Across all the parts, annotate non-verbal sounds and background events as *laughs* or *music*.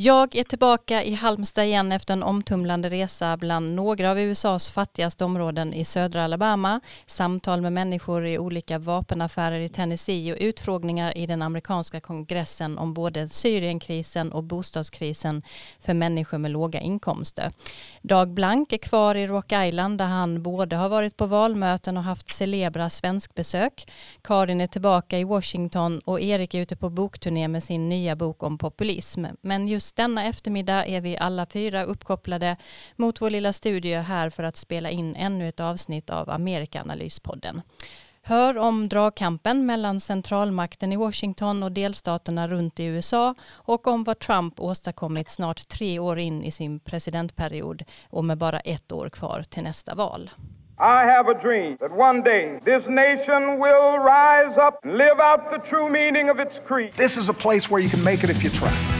Jag är tillbaka i Halmstad igen efter en omtumlande resa bland några av USAs fattigaste områden i södra Alabama, samtal med människor i olika vapenaffärer i Tennessee och utfrågningar i den amerikanska kongressen om både Syrienkrisen och bostadskrisen för människor med låga inkomster. Dag Blank är kvar i Rock Island där han både har varit på valmöten och haft celebra svenskbesök. Karin är tillbaka i Washington och Erik är ute på bokturné med sin nya bok om populism. Men just denna eftermiddag är vi alla fyra uppkopplade mot vår lilla studio här för att spela in ännu ett avsnitt av Amerikaanalyspodden. Hör om dragkampen mellan centralmakten i Washington och delstaterna runt i USA och om vad Trump åstadkommit snart tre år in i sin presidentperiod och med bara ett år kvar till nästa val. I have a dream that one day this nation will rise up and live out the true meaning of its creed. This is a place where you can make it if you try.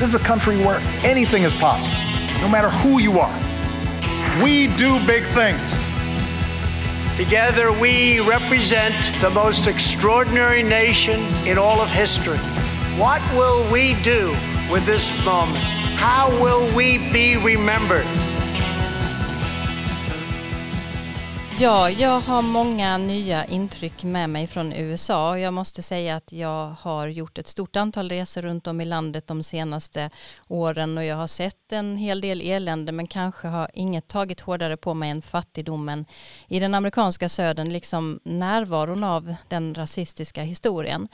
This is a country where anything is possible, no matter who you are. We do big things. Together, we represent the most extraordinary nation in all of history. What will we do with this moment? How will we be remembered? Ja, jag har många nya intryck med mig från USA. Jag måste säga att jag har gjort ett stort antal resor runt om i landet de senaste åren och jag har sett en hel del elände men kanske har inget tagit hårdare på mig än fattigdomen i den amerikanska södern liksom närvaron av den rasistiska historien.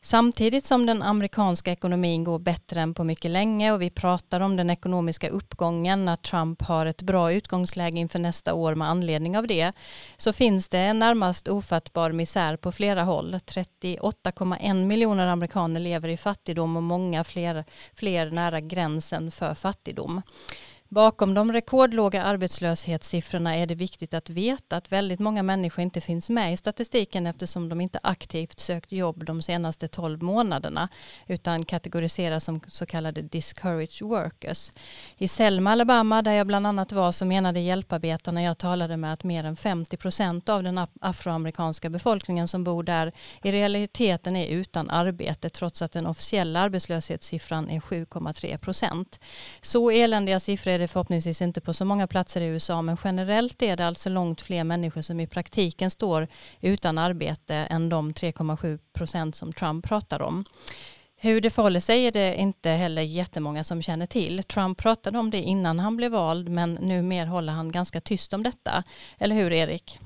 Samtidigt som den amerikanska ekonomin går bättre än på mycket länge och vi pratar om den ekonomiska uppgången när Trump har ett bra utgångsläge inför nästa år med anledning av det så finns det en närmast ofattbar misär på flera håll. 38,1 miljoner amerikaner lever i fattigdom och många fler, fler nära gränsen för fattigdom. Bakom de rekordlåga arbetslöshetssiffrorna är det viktigt att veta att väldigt många människor inte finns med i statistiken eftersom de inte aktivt sökt jobb de senaste 12 månaderna utan kategoriseras som så kallade discouraged workers. I Selma, Alabama, där jag bland annat var, så menade hjälparbetarna jag talade med att mer än 50 procent av den afroamerikanska befolkningen som bor där i realiteten är utan arbete trots att den officiella arbetslöshetssiffran är 7,3 procent. Så eländiga siffror är det förhoppningsvis inte på så många platser i USA men generellt är det alltså långt fler människor som i praktiken står utan arbete än de 3,7 procent som Trump pratar om. Hur det förhåller sig är det inte heller jättemånga som känner till. Trump pratade om det innan han blev vald men numera håller han ganska tyst om detta. Eller hur Erik?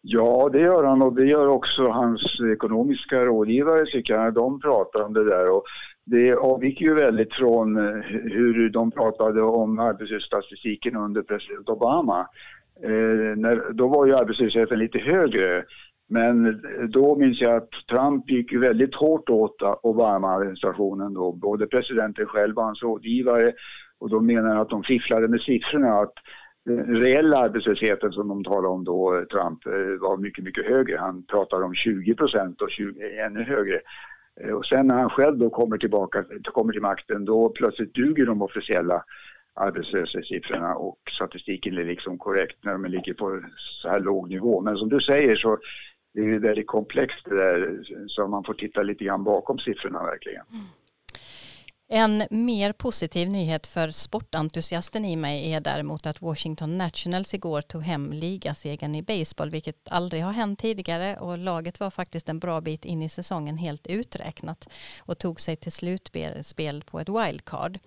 Ja, det gör han och det gör också hans ekonomiska rådgivare tycker jag. De pratar om det där och det avgick ju väldigt från eh, hur de pratade om arbetslöshetsstatistiken under president Obama. Eh, när, då var ju arbetslösheten lite högre. Men då minns jag att Trump gick väldigt hårt åt Obama-administrationen då, både presidenten själv och hans rådgivare. Och de menar att de fifflade med siffrorna, att den reella arbetslösheten som de talade om då, Trump, eh, var mycket, mycket högre. Han pratade om 20 procent och 20, ännu högre. Eh, och sen när han själv då kommer tillbaka, kommer till makten, då plötsligt duger de officiella arbetslöshetssiffrorna och statistiken är liksom korrekt när de ligger på så här låg nivå. Men som du säger så det är väldigt komplext det där så man får titta lite grann bakom siffrorna verkligen. Mm. En mer positiv nyhet för sportentusiasten i mig är däremot att Washington Nationals igår tog hem ligasegern i baseball, vilket aldrig har hänt tidigare och laget var faktiskt en bra bit in i säsongen helt uträknat och tog sig till slutspel på ett wildcard.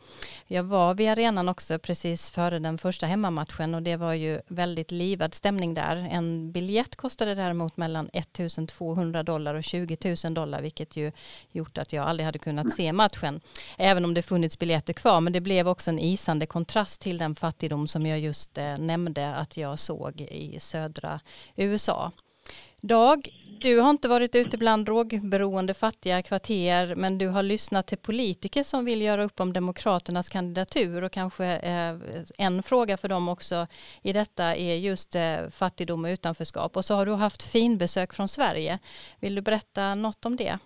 Jag var vid arenan också precis före den första hemmamatchen och det var ju väldigt livad stämning där. En biljett kostade däremot mellan 1200 dollar och 20 000 dollar, vilket ju gjort att jag aldrig hade kunnat se matchen även om det funnits biljetter kvar. Men det blev också en isande kontrast till den fattigdom som jag just eh, nämnde att jag såg i södra USA. Dag, du har inte varit ute bland drogberoende fattiga kvarter men du har lyssnat till politiker som vill göra upp om Demokraternas kandidatur och kanske eh, en fråga för dem också i detta är just eh, fattigdom och utanförskap och så har du haft finbesök från Sverige. Vill du berätta något om det?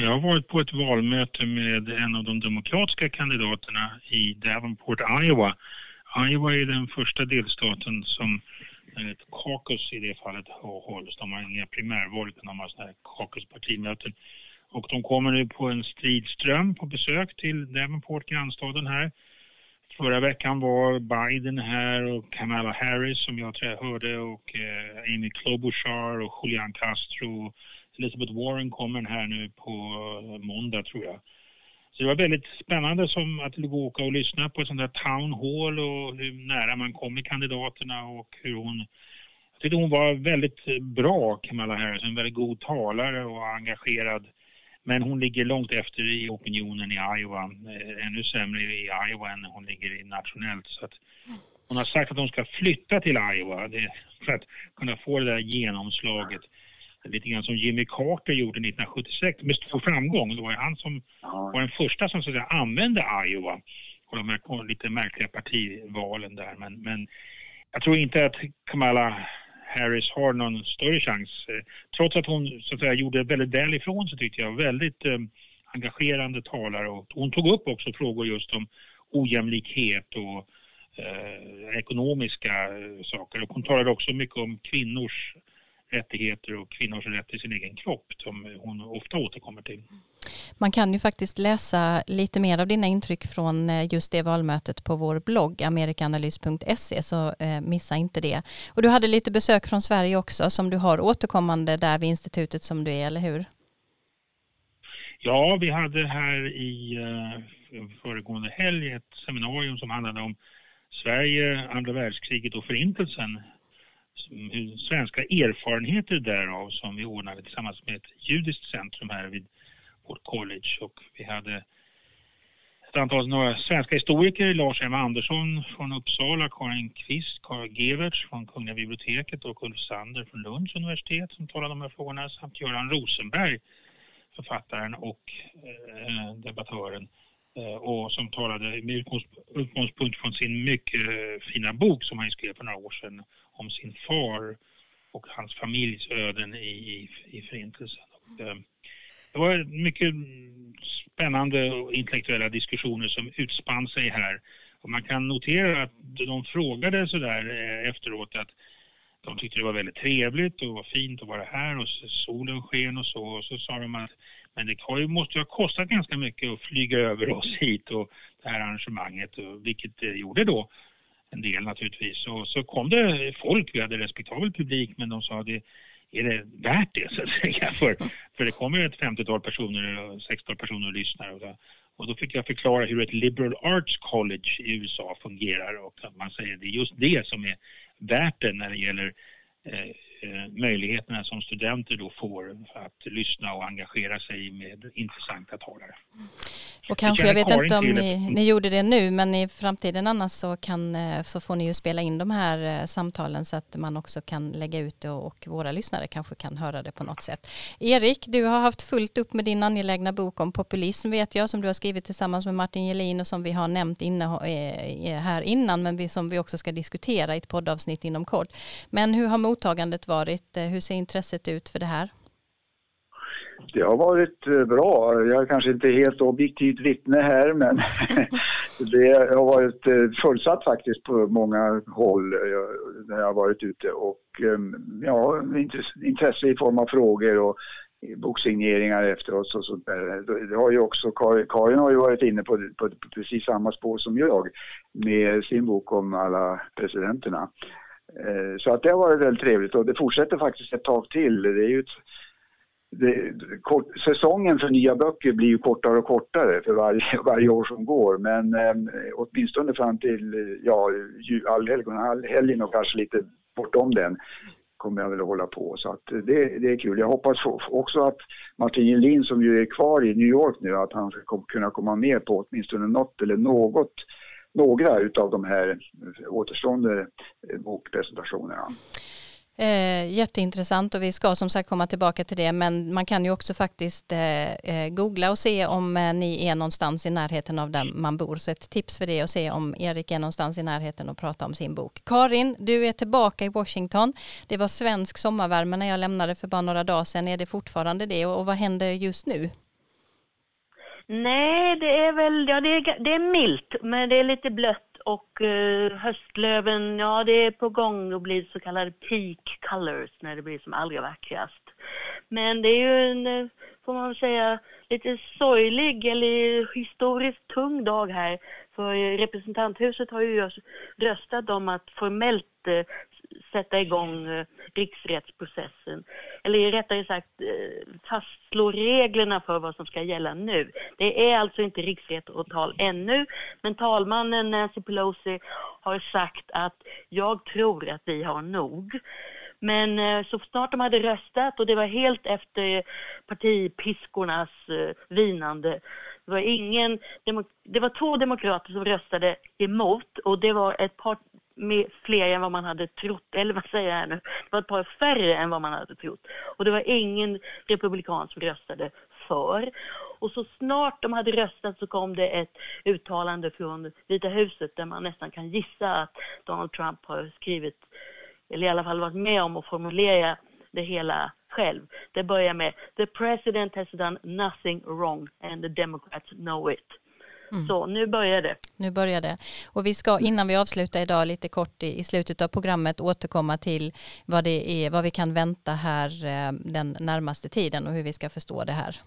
Jag har varit på ett valmöte med en av de demokratiska kandidaterna i Davenport, Iowa. Iowa är den första delstaten som eh, ett caucus i det fallet hålls. De har inga primärval utan de har sådana här caucuspartimöten. Och de kommer nu på en stridström på besök till Davenport, grannstaden här. Förra veckan var Biden här och Kamala Harris som jag hörde och eh, Amy Klobuchar och Julian Castro. Elizabeth Warren kommer här nu på eh, måndag tror jag. Så det var väldigt spännande som att åka och lyssna på ett sånt där town hall och hur nära man kom kandidaterna och hur hon jag tyckte hon var väldigt eh, bra, Kamala Harris, en väldigt god talare och engagerad. Men hon ligger långt efter i opinionen i Iowa, eh, ännu sämre i Iowa än hon ligger i nationellt. Så att hon har sagt att hon ska flytta till Iowa för att kunna få det där genomslaget lite grann som Jimmy Carter gjorde 1976 med stor framgång. Det var han som ja. var den första som så att säga, använde Iowa och de här lite märkliga partivalen där. Men, men jag tror inte att Kamala Harris har någon större chans. Eh, trots att hon så att säga, gjorde väldigt väl ifrån sig tyckte jag. Väldigt eh, engagerande talare och hon tog upp också frågor just om ojämlikhet och eh, ekonomiska eh, saker. Och hon talade också mycket om kvinnors rättigheter och kvinnors rätt till sin egen kropp som hon ofta återkommer till. Man kan ju faktiskt läsa lite mer av dina intryck från eh, just det valmötet på vår blogg amerikanalys.se så eh, missa inte det. Och du hade lite besök från Sverige också som du har återkommande där vid institutet som du är, eller hur? Ja, vi hade här i eh, föregående helg ett seminarium som handlade om Sverige, andra världskriget och förintelsen Eh, svenska erfarenheter därav som vi ordnade tillsammans med ett judiskt centrum här vid vårt college. Och vi hade ett antal några svenska historiker, Lars M. Andersson från Uppsala, Karin Kvist, Karl Geverts från Kungliga biblioteket och Ulf Sander från Lunds universitet som talade om de här frågorna samt Göran Rosenberg, författaren och eh, debattören eh, och som talade med utgångspunkt från sin mycket eh, fina bok som han skrev för några år sedan om sin far och hans familjs öden i, i, i Förintelsen. Och, eh, det var mycket spännande och intellektuella diskussioner som utspann sig här. Och man kan notera att de frågade sådär eh, efteråt att de tyckte det var väldigt trevligt och var fint att vara här och solen sken och så. Och så sa de att men det måste ju ha kostat ganska mycket att flyga över oss hit och det här arrangemanget, och vilket det gjorde då en del naturligtvis. Och så kom det folk, vi hade respektabel publik men de sa det är det värt det *laughs* så att säga? För, för det kommer ett 50-tal personer, 60 personer och lyssnar. Och, och då fick jag förklara hur ett liberal arts college i USA fungerar och att man säger det är just det som är värt det när det gäller Eh, möjligheterna som studenter då får att lyssna och engagera sig med intressanta talare. Och kanske, jag vet inte om ni, ni, gjorde det nu, men i framtiden annars så, kan, eh, så får ni ju spela in de här eh, samtalen så att man också kan lägga ut det och våra lyssnare kanske kan höra det på något sätt. Erik, du har haft fullt upp med din angelägna bok om populism vet jag, som du har skrivit tillsammans med Martin Gelin och som vi har nämnt inne, här innan, men som vi också ska diskutera i ett poddavsnitt inom kort. Men hur har mottagandet varit? Hur ser intresset ut för det här? Det har varit eh, bra. Jag är kanske inte helt objektivt vittne här men *laughs* *laughs* det har varit eh, fullsatt faktiskt på många håll eh, när jag har varit ute och ja, intresse i form av frågor och boksigneringar efteråt och sånt där. Det har ju också, Karin har ju varit inne på, på precis samma spår som jag med sin bok om alla presidenterna. Eh, så att det har varit väldigt trevligt och det fortsätter faktiskt ett tag till. Det är ju ett, det, kort, säsongen för nya böcker blir ju kortare och kortare för varje, *laughs* varje år som går men eh, åtminstone fram till ja, allhelgon, allhelgen och kanske lite bortom den kommer jag väl att hålla på. Så att det, det är kul. Jag hoppas också att Martin Gelin som ju är kvar i New York nu att han ska kunna komma med på åtminstone något eller något några utav de här återstående eh, bokpresentationerna. Eh, jätteintressant och vi ska som sagt komma tillbaka till det men man kan ju också faktiskt eh, eh, googla och se om eh, ni är någonstans i närheten av där man bor. Så ett tips för det är att se om Erik är någonstans i närheten och prata om sin bok. Karin, du är tillbaka i Washington. Det var svensk sommarvärme när jag lämnade för bara några dagar sedan. Är det fortfarande det och, och vad händer just nu? Nej, det är väl, ja det är, det är milt men det är lite blött och eh, höstlöven, ja det är på gång att bli så kallade peak colors när det blir som allra vackrast. Men det är ju en, eh, får man säga, lite sorglig eller historiskt tung dag här. För representanthuset har ju röstat om att formellt eh, sätta igång eh, riksrättsprocessen. Eller rättare sagt eh, fastslå reglerna för vad som ska gälla nu. Det är alltså inte riksrättsåtal ännu, men talmannen Nancy Pelosi har sagt att jag tror att vi har nog. Men eh, så snart de hade röstat och det var helt efter partipiskornas vinande det var, ingen, det var två demokrater som röstade emot och det var ett par med fler än vad man hade trott, eller vad säger jag nu? Det var ett par färre än vad man hade trott. Och det var ingen republikan som röstade för. Och så snart de hade röstat så kom det ett uttalande från Vita huset där man nästan kan gissa att Donald Trump har skrivit, eller i alla fall varit med om att formulera det hela själv. Det börjar med “The president has done nothing wrong and the democrats know it”. Mm. Så nu börjar det. Nu börjar det. Och vi ska innan vi avslutar idag lite kort i, i slutet av programmet återkomma till vad det är, vad vi kan vänta här eh, den närmaste tiden och hur vi ska förstå det här.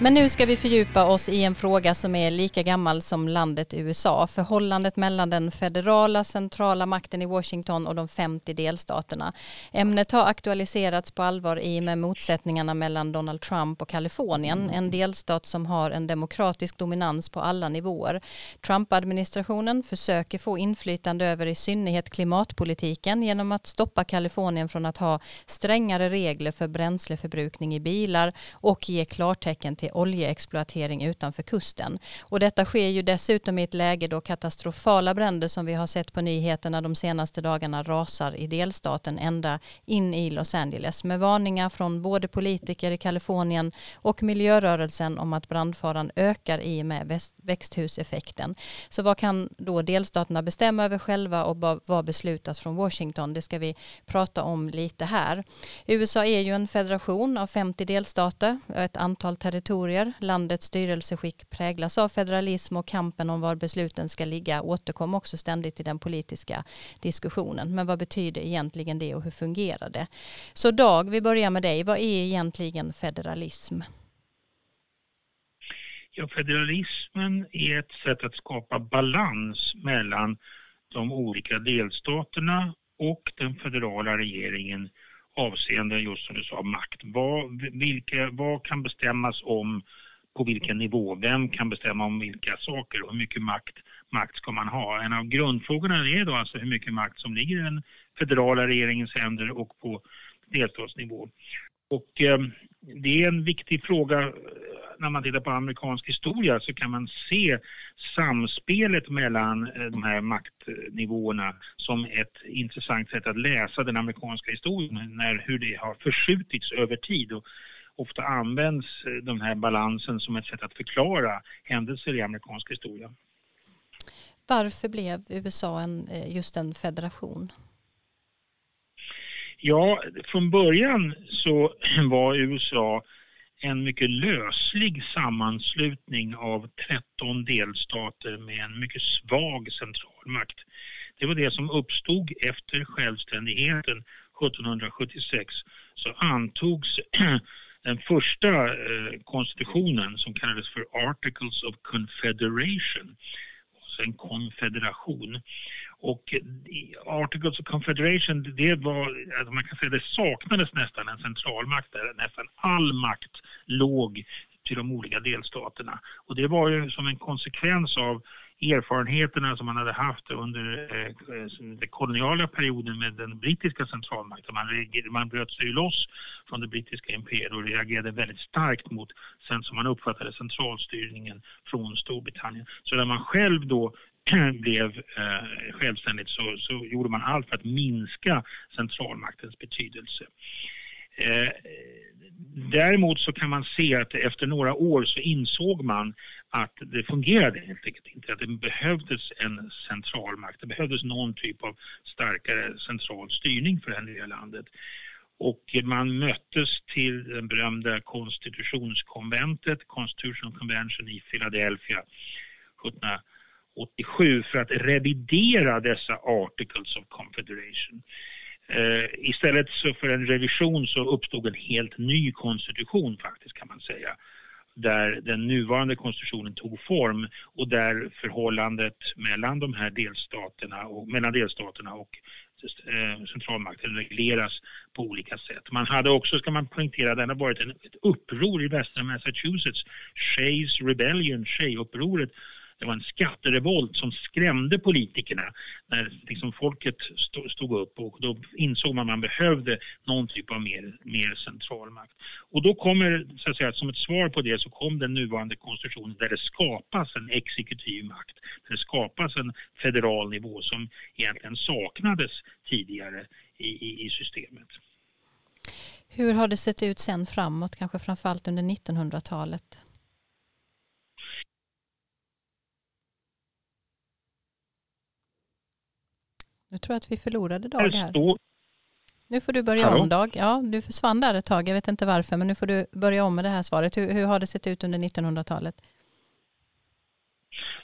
Men nu ska vi fördjupa oss i en fråga som är lika gammal som landet USA. Förhållandet mellan den federala centrala makten i Washington och de 50 delstaterna. Ämnet har aktualiserats på allvar i och med motsättningarna mellan Donald Trump och Kalifornien, en delstat som har en demokratisk dominans på alla nivåer. Trump-administrationen försöker få inflytande över i synnerhet klimatpolitiken genom att stoppa Kalifornien från att ha strängare regler för bränsleförbrukning i bilar och ge klartecken till till oljeexploatering utanför kusten. Och detta sker ju dessutom i ett läge då katastrofala bränder som vi har sett på nyheterna de senaste dagarna rasar i delstaten ända in i Los Angeles med varningar från både politiker i Kalifornien och miljörörelsen om att brandfaran ökar i och med växthuseffekten. Så vad kan då delstaterna bestämma över själva och vad beslutas från Washington? Det ska vi prata om lite här. USA är ju en federation av 50 delstater och ett antal territorier territorier. Landets styrelseskick präglas av federalism och kampen om var besluten ska ligga återkom också ständigt i den politiska diskussionen. Men vad betyder egentligen det och hur fungerar det? Så Dag, vi börjar med dig. Vad är egentligen federalism? Ja, federalismen är ett sätt att skapa balans mellan de olika delstaterna och den federala regeringen avseende just som du sa makt. Vad, vilka, vad kan bestämmas om på vilken nivå? Vem kan bestämma om vilka saker och hur mycket makt, makt ska man ha? En av grundfrågorna är då alltså hur mycket makt som ligger i den federala regeringens händer och på delstatsnivå. Och eh, det är en viktig fråga när man tittar på amerikansk historia så kan man se samspelet mellan eh, de här maktnivåerna som ett intressant sätt att läsa den amerikanska historien, när, hur det har förskjutits över tid. Och ofta används eh, den här balansen som ett sätt att förklara händelser i amerikansk historia. Varför blev USA en, eh, just en federation? Ja, från början så *clears throat* var USA en mycket löslig sammanslutning av 13 delstater med en mycket svag centralmakt. Det var det som uppstod efter självständigheten 1776 så antogs *clears throat* den första eh, konstitutionen som kallades för Articles of Confederation, alltså en konfederation. Och eh, Articles of Confederation, det var, alltså man kan säga det saknades nästan en centralmakt där. Nästan all makt låg till de olika delstaterna. Och det var ju som en konsekvens av erfarenheterna som man hade haft under eh, den koloniala perioden med den brittiska centralmakten. Man, man bröt sig loss från det brittiska imperiet och reagerade väldigt starkt mot, sen som man uppfattade centralstyrningen från Storbritannien. Så när man själv då *clears throat* blev eh, självständigt så, så gjorde man allt för att minska centralmaktens betydelse. Eh, däremot så kan man se att efter några år så insåg man att det fungerade helt enkelt inte, att det behövdes en centralmakt. Det behövdes någon typ av starkare central styrning för det här nya landet. Och man möttes till det berömda konstitutionskonventet, Constitutional Convention i Philadelphia 87 för att revidera dessa Articles of Confederation. Eh, istället så för en revision så uppstod en helt ny konstitution faktiskt kan man säga där den nuvarande konstitutionen tog form och där förhållandet mellan de här delstaterna och, mellan delstaterna och eh, centralmakten regleras på olika sätt. Man hade också, ska man poängtera, det har varit en, ett uppror i västra Massachusetts, Shays Rebellion, Shay-upproret det var en skatterevolt som skrämde politikerna när liksom folket stod upp och då insåg man att man behövde någon typ av mer, mer centralmakt. Och då kommer, så att säga, som ett svar på det så kom den nuvarande konstitutionen där det skapas en exekutiv makt, där det skapas en federal nivå som egentligen saknades tidigare i, i, i systemet. Hur har det sett ut sen framåt, kanske framförallt under 1900-talet? Nu tror jag att vi förlorade Dag här. Nu får du börja Hallå? om Dag. Ja, du försvann där ett tag. Jag vet inte varför, men nu får du börja om med det här svaret. Hur, hur har det sett ut under 1900-talet?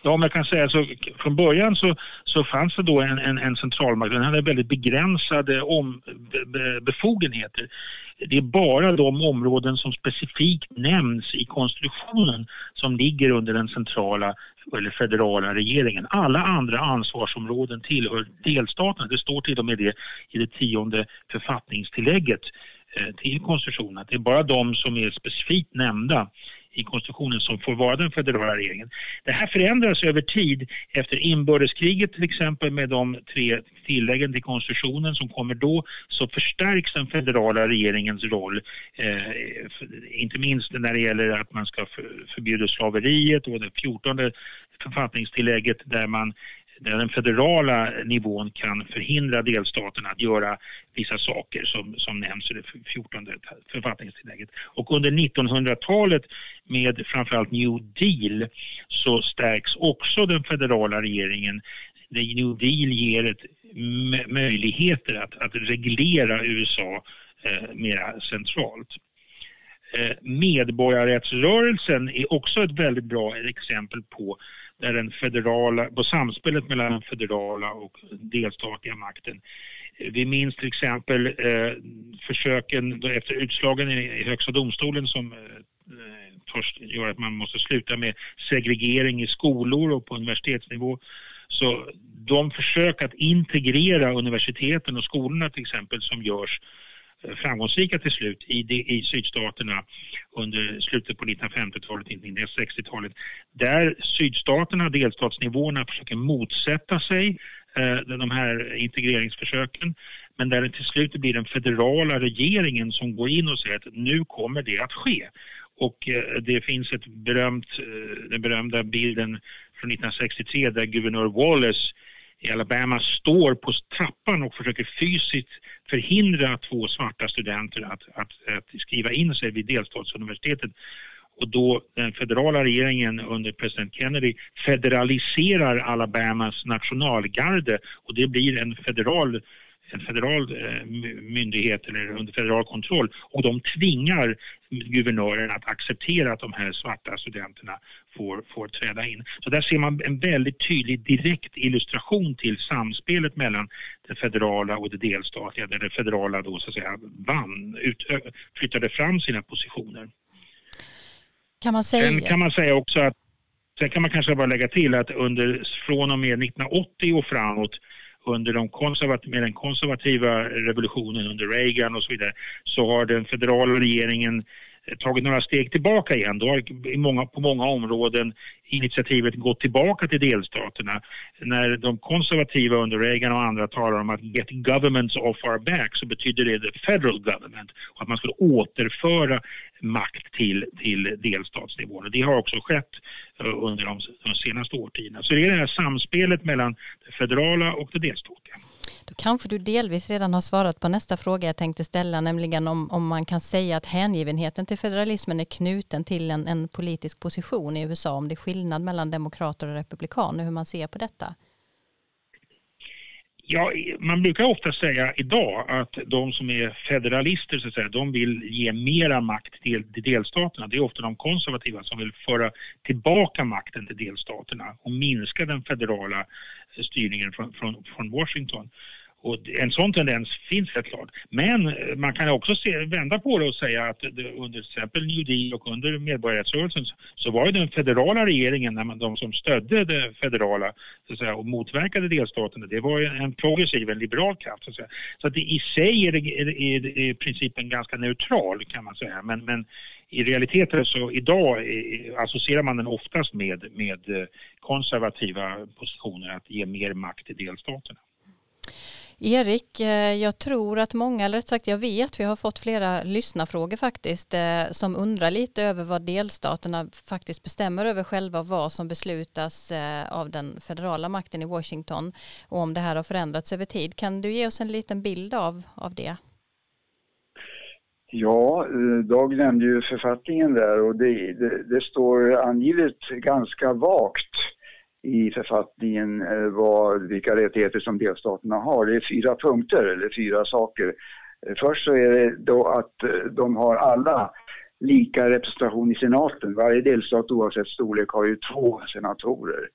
Ja, man kan säga så från början så, så fanns det då en, en, en centralmakt. Den hade väldigt begränsade om, be, befogenheter. Det är bara de områden som specifikt nämns i konstitutionen som ligger under den centrala eller federala regeringen. Alla andra ansvarsområden tillhör delstaterna. Det står till och med det i det tionde författningstillägget eh, till konstitutionen. Det är bara de som är specifikt nämnda i konstitutionen som får vara den federala regeringen. Det här förändras över tid efter inbördeskriget till exempel med de tre tilläggen till konstitutionen som kommer då så förstärks den federala regeringens roll. Eh, inte minst när det gäller att man ska förbjuda slaveriet och det fjortonde författningstillägget där man den federala nivån kan förhindra delstaterna att göra vissa saker som, som nämns i det 14 författningstillägget. Och under 1900-talet med framförallt New Deal så stärks också den federala regeringen. The New Deal ger ett möjligheter att, att reglera USA eh, mera centralt. Eh, medborgarrättsrörelsen är också ett väldigt bra exempel på där den federala, på samspelet mellan den federala och delstatliga makten. Vi minns till exempel eh, försöken efter utslagen i, i Högsta domstolen som eh, eh, först gör att man måste sluta med segregering i skolor och på universitetsnivå. Så de försök att integrera universiteten och skolorna till exempel som görs framgångsrika till slut i, de, i sydstaterna under slutet på 1950-talet, 1960-talet. Där sydstaterna, delstatsnivåerna, försöker motsätta sig eh, de här integreringsförsöken men där det till slut blir den federala regeringen som går in och säger att nu kommer det att ske. Och eh, det finns ett berömt, eh, den berömda bilden från 1963 där guvernör Wallace i Alabama står på trappan och försöker fysiskt förhindra två svarta studenter att, att, att skriva in sig vid delstatsuniversitetet. Och då den federala regeringen under president Kennedy federaliserar Alabamas nationalgarde. Och det blir en federal en federal eh, myndighet eller under federal kontroll och de tvingar guvernören att acceptera att de här svarta studenterna får, får träda in. Så där ser man en väldigt tydlig direkt illustration till samspelet mellan det federala och det delstatliga där det federala då så att säga vann, ut, flyttade fram sina positioner. Kan man säga... Sen kan man säga också att Sen kan man kanske bara lägga till att under, från och med 1980 och framåt under de konservat med den konservativa revolutionen under Reagan och så vidare så har den federala regeringen eh, tagit några steg tillbaka igen. Då har i många, på många områden initiativet gått tillbaka till delstaterna. När de konservativa under Reagan och andra talar om att get governments off our back så betyder det the federal government och att man skulle återföra makt till, till delstatsnivån. Det har också skett eh, under de, de senaste årtiondena. Så det är det här samspelet mellan det federala och det delstatliga. Då kanske du delvis redan har svarat på nästa fråga jag tänkte ställa, nämligen om, om man kan säga att hängivenheten till federalismen är knuten till en, en politisk position i USA, om det är skillnad mellan demokrater och republikaner, hur man ser på detta. Ja, man brukar ofta säga idag att de som är federalister så att säga, de vill ge mera makt till, till delstaterna. Det är ofta de konservativa som vill föra tillbaka makten till delstaterna och minska den federala styrningen från, från, från Washington. Och en sån tendens finns helt klart. Men eh, man kan också se, vända på det och säga att det, under till exempel New Deal och under medborgarrättsrörelsen så var det den federala regeringen, när man, de som stödde det federala så att säga, och motverkade delstaterna, det var en progressiv, en liberal kraft. Så att, säga. så att det, i sig är, det, är, är, är principen ganska neutral kan man säga. Men, men i realiteten så idag associerar man den oftast med, med eh, konservativa positioner att ge mer makt till delstaterna. Erik, eh, jag tror att många, eller rätt sagt jag vet, vi har fått flera lyssnarfrågor faktiskt, eh, som undrar lite över vad delstaterna faktiskt bestämmer över själva, vad som beslutas eh, av den federala makten i Washington och om det här har förändrats över tid. Kan du ge oss en liten bild av, av det? Ja, Dag nämnde ju författningen där och det, det, det står angivet ganska vagt i författningen eh, vad, vilka rättigheter som delstaterna har. Det är fyra punkter, eller fyra saker. Eh, först så är det då att eh, de har alla lika representation i senaten. Varje delstat oavsett storlek har ju två senatorer.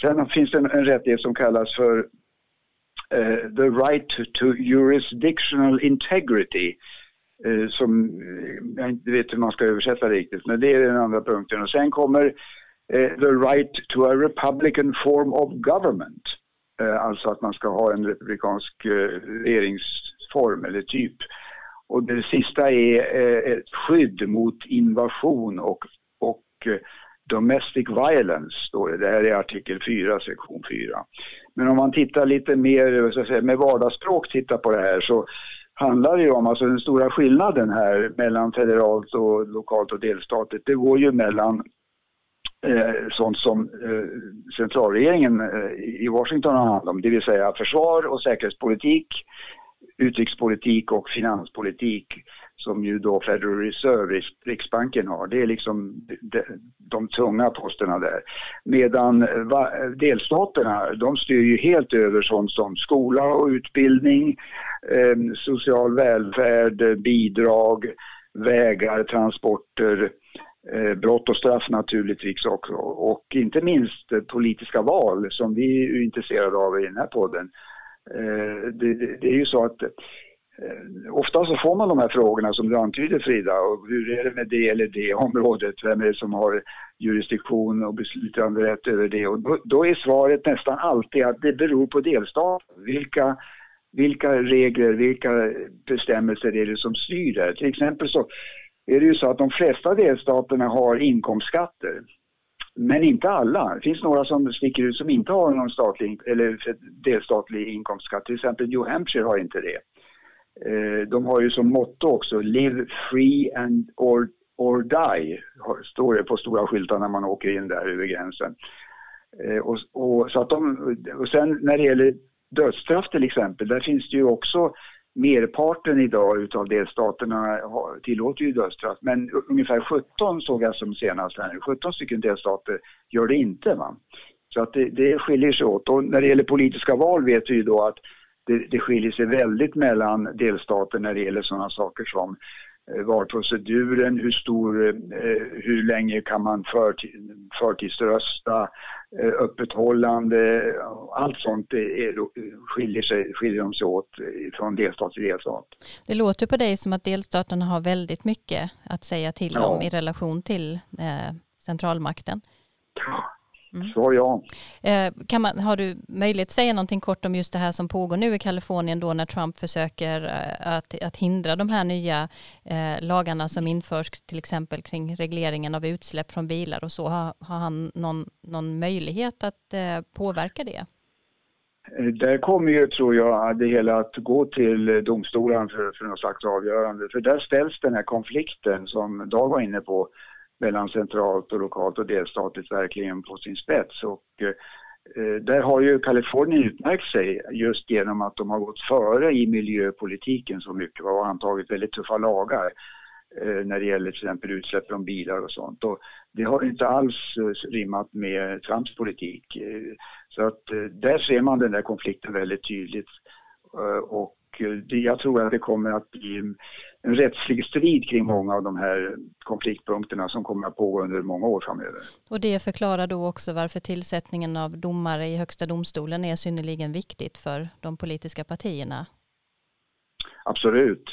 Sen finns det en, en rättighet som kallas för uh, the right to jurisdictional integrity uh, som jag inte vet hur man ska översätta riktigt, men det är den andra punkten. Och sen kommer Eh, the right to a republican form of government. Eh, alltså att man ska ha en republikansk eh, regeringsform eller typ. Och det sista är ett skydd mot invasion och, och domestic violence, står det. Det här är artikel 4, sektion 4. Men om man tittar lite mer så att säga, med vardagsspråk tittar på det här så handlar det ju om, alltså den stora skillnaden här mellan federalt och lokalt och delstatligt, det går ju mellan Eh, sånt som eh, centralregeringen eh, i Washington har hand om, det vill säga försvar och säkerhetspolitik, utrikespolitik och finanspolitik som ju då Federal Reserve, Riksbanken har. Det är liksom de, de tunga posterna där. Medan eh, va, delstaterna, de styr ju helt över sånt som skola och utbildning, eh, social välfärd, bidrag, vägar, transporter, eh, Eh, brott och straff naturligtvis också. Och inte minst eh, politiska val som vi är intresserade av i den här podden. Eh, det, det, det är ju så att ofta så får man de här frågorna som du antyder Frida, och hur är det med det eller det området, vem är det som har jurisdiktion och beslutanderätt över det? Och då, då, är svaret nästan alltid att det beror på delstaten. Vilka, vilka regler, vilka bestämmelser är det som styr det? Till exempel så är det ju så att de flesta delstaterna har inkomstskatter. Men inte alla. Det finns några som sticker ut som inte har någon statlig eller delstatlig inkomstskatt. Till exempel New Hampshire har inte det. Eh, de har ju som motto också Live free and or, or die, står det på stora skyltar när man åker in där över gränsen. Eh, och, och, så att de, och sen när det gäller dödsstraff till exempel, där finns det ju också merparten idag utav delstaterna tillåter ju dödsstraff, men ungefär 17 såg jag som senast här 17 stycken delstater gör det inte. Va? Så att det, det skiljer sig åt. Och när det gäller politiska val vet vi ju då att det, det skiljer sig väldigt mellan delstater när det gäller sådana saker som eh, valproceduren, hur stor, eh, hur länge kan man förtidsrösta, öppethållande, allt sånt är, skiljer, sig, skiljer de sig åt från delstat till delstat. Det låter på dig som att delstaterna har väldigt mycket att säga till ja. om i relation till centralmakten. Ja. Mm. Så ja. Eh, kan man, har du möjlighet att säga någonting kort om just det här som pågår nu i Kalifornien då när Trump försöker eh, att, att hindra de här nya eh, lagarna som införs till exempel kring regleringen av utsläpp från bilar och så. Har, har han någon, någon möjlighet att eh, påverka det? Där kommer ju, tror jag, det hela att gå till domstolen för, för något slags avgörande. För där ställs den här konflikten som Dag var inne på mellan centralt och lokalt och delstatligt verkligen på sin spets. Och, eh, där har ju Kalifornien utmärkt sig just genom att de har gått före i miljöpolitiken så mycket och antagit väldigt tuffa lagar eh, när det gäller till exempel utsläpp från bilar och sånt. Och det har inte alls eh, rimmat med Trumps politik. Eh, så att eh, där ser man den där konflikten väldigt tydligt. Eh, och det, jag tror att det kommer att bli en rättslig strid kring många av de här konfliktpunkterna som kommer att pågå under många år framöver. Och det förklarar då också varför tillsättningen av domare i Högsta domstolen är synnerligen viktigt för de politiska partierna. Absolut,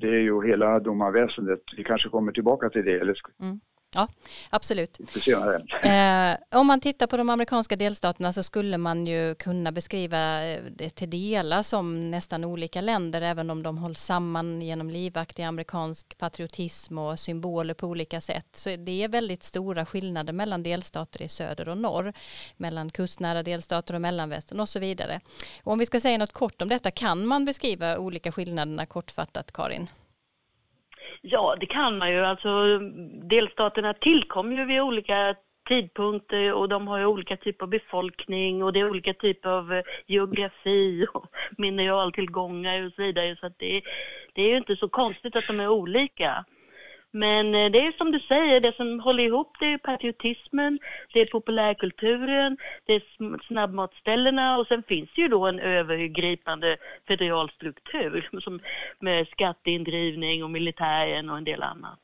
det, är ju hela domarväsendet. Vi kanske kommer tillbaka till det. Eller... Mm. Ja, absolut. Eh, om man tittar på de amerikanska delstaterna så skulle man ju kunna beskriva det till delar som nästan olika länder även om de hålls samman genom livaktig amerikansk patriotism och symboler på olika sätt. Så det är väldigt stora skillnader mellan delstater i söder och norr, mellan kustnära delstater och mellanvästern och så vidare. Och om vi ska säga något kort om detta, kan man beskriva olika skillnaderna kortfattat, Karin? Ja, det kan man ju. Alltså, delstaterna tillkom ju vid olika tidpunkter och de har ju olika typer av befolkning och det är olika typer av eh, geografi och mineraltillgångar och så vidare. Så det, det är ju inte så konstigt att de är olika. Men eh, det är som du säger, det som håller ihop det är patriotismen, det är populärkulturen, det är snabbmatställena och sen finns det ju då en övergripande federal struktur *laughs* som, med skatteindrivning och militären och en del annat.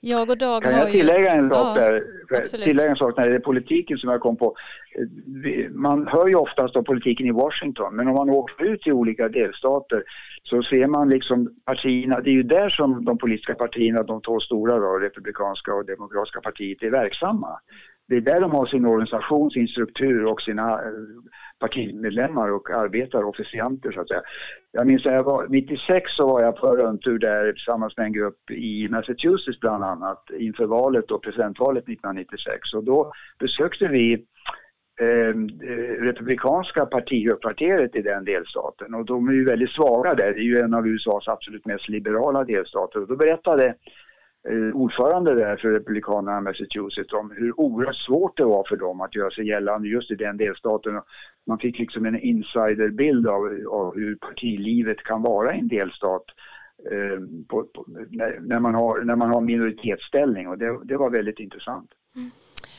Jag och Dag kan jag tillägga en sak ja, där? Tillägga en sak när det är politiken som jag kom på. Man hör ju oftast om politiken i Washington men om man åker ut i olika delstater så ser man liksom partierna, det är ju där som de politiska partierna, de två stora då, republikanska och demokratiska partiet är verksamma. Det är där de har sin organisation, sin struktur och sina eh, partimedlemmar och arbetare, officianter så att säga. Jag minns att jag var, 96 så var jag på rundtur där tillsammans med en grupp i Massachusetts bland annat inför valet och presidentvalet 1996 och då besökte vi ehm, eh, republikanska partihögkvarteret i den delstaten och de är ju väldigt svaga där. Det är ju en av USAs absolut mest liberala delstater och då berättade Eh, ordförande där för Republikanerna i Massachusetts om hur oerhört svårt det var för dem att göra sig gällande just i den delstaten. Man fick liksom en insiderbild av, av hur partilivet kan vara i en delstat eh, på, på, när, när, man har, när man har minoritetsställning och det, det var väldigt intressant. Mm.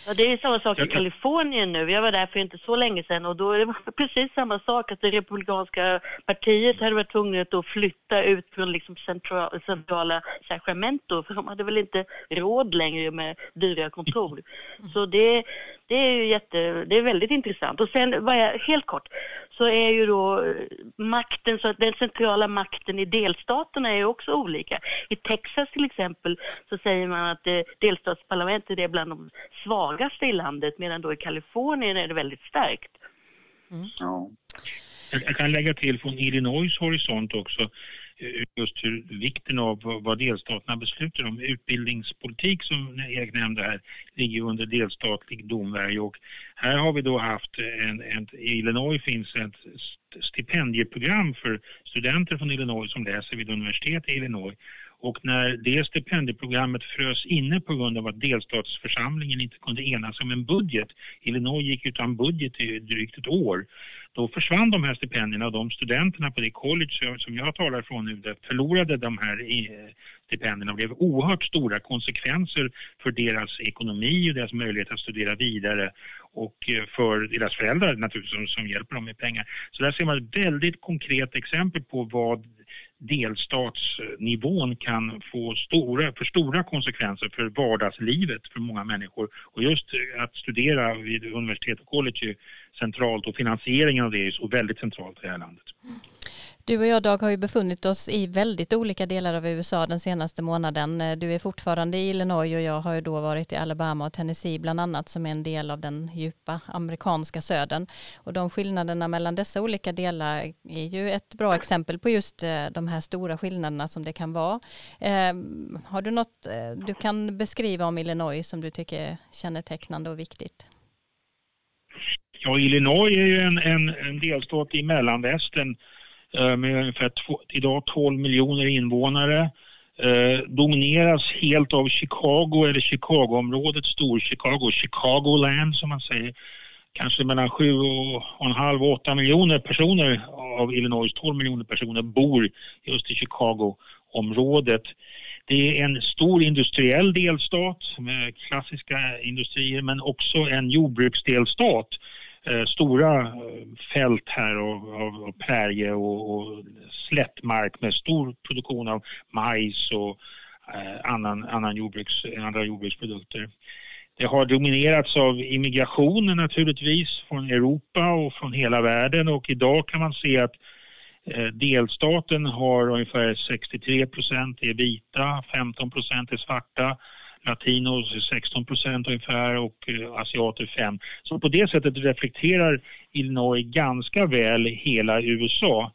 Ja, det är samma sak i Kalifornien nu. Jag var där för inte så länge sedan och då är det *laughs* precis samma sak att det republikanska partiet hade varit tvunget att flytta ut från liksom centrala, centrala Sacramento för de hade väl inte råd längre med dyra kontor. *laughs* Så det, det är ju jätte, det är väldigt intressant. Och sen, vad jag, helt kort, så är ju då eh, makten, så att den centrala makten i delstaterna är ju också olika. I Texas till exempel så säger man att eh, delstatsparlamentet är bland de svagaste i landet medan då i Kalifornien är det väldigt starkt. Mm. Ja. Jag kan lägga till från Illinois horisont också just hur vikten av vad delstaterna beslutar om. Utbildningspolitik som Erik nämnde här ligger under delstatlig domvärj och här har vi då haft en, en i Illinois finns ett stipendieprogram för studenter från Illinois som läser vid universitet i Illinois och när det stipendieprogrammet frös inne på grund av att delstatsförsamlingen inte kunde enas om en budget, Illinois gick utan budget i drygt ett år, då försvann de här stipendierna och de studenterna på det college som jag talar från nu förlorade de här eh, stipendierna och blev oerhört stora konsekvenser för deras ekonomi och deras möjlighet att studera vidare och eh, för deras föräldrar naturligtvis som, som hjälper dem med pengar. Så där ser man ett väldigt konkret exempel på vad delstatsnivån kan få stora, för stora konsekvenser för vardagslivet för många människor. Och just eh, att studera vid universitet och college är centralt och finansieringen av det är så väldigt centralt i det här landet. Du och jag Dag har ju befunnit oss i väldigt olika delar av USA den senaste månaden. Eh, du är fortfarande i Illinois och jag har ju då varit i Alabama och Tennessee bland annat som är en del av den djupa amerikanska södern. Och de skillnaderna mellan dessa olika delar är ju ett bra exempel på just eh, de här stora skillnaderna som det kan vara. Ehm, har du något eh, du kan beskriva om Illinois som du tycker är kännetecknande och viktigt? Ja, Illinois är ju en, en, en delstat i mellanvästern Eh, med ungefär idag 12 miljoner invånare. Eh, domineras helt av Chicago eller Chicagoområdet, Stor-Chicago, Chicagoland som man säger. Kanske mellan 7,5 och 8 miljoner personer av Illinois 12 miljoner personer bor just i Chicagoområdet. Det är en stor industriell delstat med klassiska industrier men också en jordbruksdelstat eh, Eh, stora eh, fält här av, av, av prärie och, och slättmark med stor produktion av majs och eh, annan, annan jordbruks, andra jordbruksprodukter. Det har dominerats av immigrationen naturligtvis från Europa och från hela världen och idag kan man se att eh, delstaten har ungefär 63 procent är vita, 15 procent är svarta, latinos 16 procent ungefär och eh, asiater 5. Så på det sättet reflekterar Illinois ganska väl hela USA.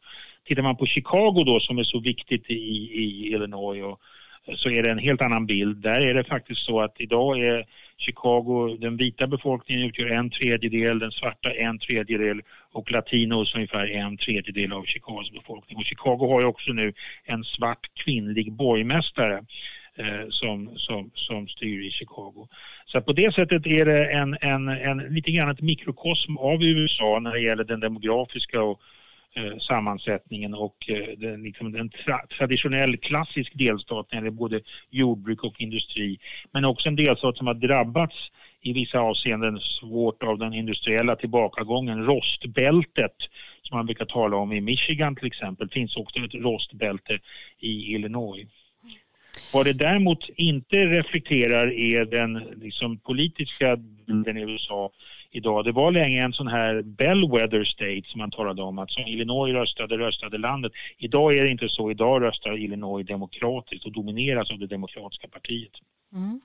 Tittar man på Chicago då som är så viktigt i, i Illinois och, eh, så är det en helt annan bild. Där är det faktiskt så att idag är Chicago, den vita befolkningen utgör en tredjedel, den svarta en tredjedel och latinos ungefär en tredjedel av Chicagos befolkning. Och Chicago har ju också nu en svart kvinnlig borgmästare Eh, som, som, som styr i Chicago. Så på det sättet är det en, en, en, lite grann ett mikrokosm av USA när det gäller den demografiska och Eh, sammansättningen och eh, den, liksom en tra traditionell klassisk delstat när det är både jordbruk och industri. Men också en delstat som har drabbats i vissa avseenden svårt av den industriella tillbakagången. Rostbältet som man brukar tala om i Michigan till exempel finns också ett rostbälte i Illinois. Vad det däremot inte reflekterar är den liksom, politiska bilden i USA idag. Det var länge en sån här bellwether state som man talade om, att som Illinois röstade, röstade landet. Idag är det inte så. Idag röstar Illinois demokratiskt och domineras av det demokratiska partiet. Mm.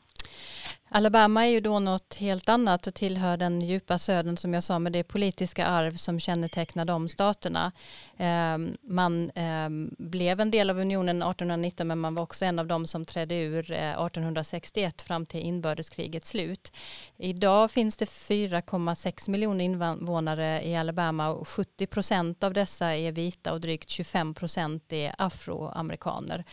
Alabama är ju då något helt annat och tillhör den djupa södern som jag sa med det politiska arv som kännetecknar de staterna. Ehm, man ehm, blev en del av unionen 1819 men man var också en av de som trädde ur eh, 1861 fram till inbördeskrigets slut. Idag finns det 4,6 miljoner invånare i Alabama och 70 procent av dessa är vita och drygt 25 procent är afroamerikaner.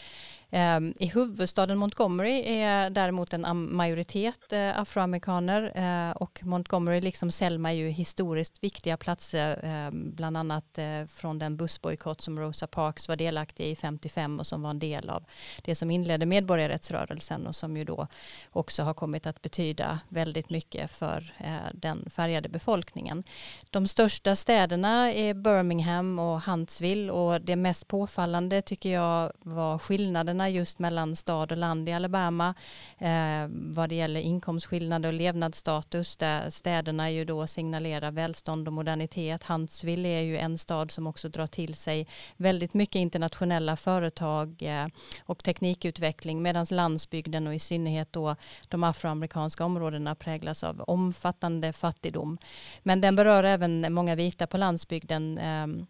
Ehm, I huvudstaden Montgomery är däremot en majoritet eh, afroamerikaner eh, och Montgomery liksom Selma är ju historiskt viktiga platser, ehm, bland annat eh, från den bussbojkott som Rosa Parks var delaktig i 55 och som var en del av det som inledde medborgarrättsrörelsen och som ju då också har kommit att betyda väldigt mycket för den färgade befolkningen. De största städerna är Birmingham och Huntsville och det mest påfallande tycker jag var skillnaden skillnaderna just mellan stad och land i Alabama eh, vad det gäller inkomstskillnader och levnadsstatus där städerna ju då signalerar välstånd och modernitet. Huntsville är ju en stad som också drar till sig väldigt mycket internationella företag eh, och teknikutveckling medan landsbygden och i synnerhet då de afroamerikanska områdena präglas av omfattande fattigdom. Men den berör även många vita på landsbygden eh,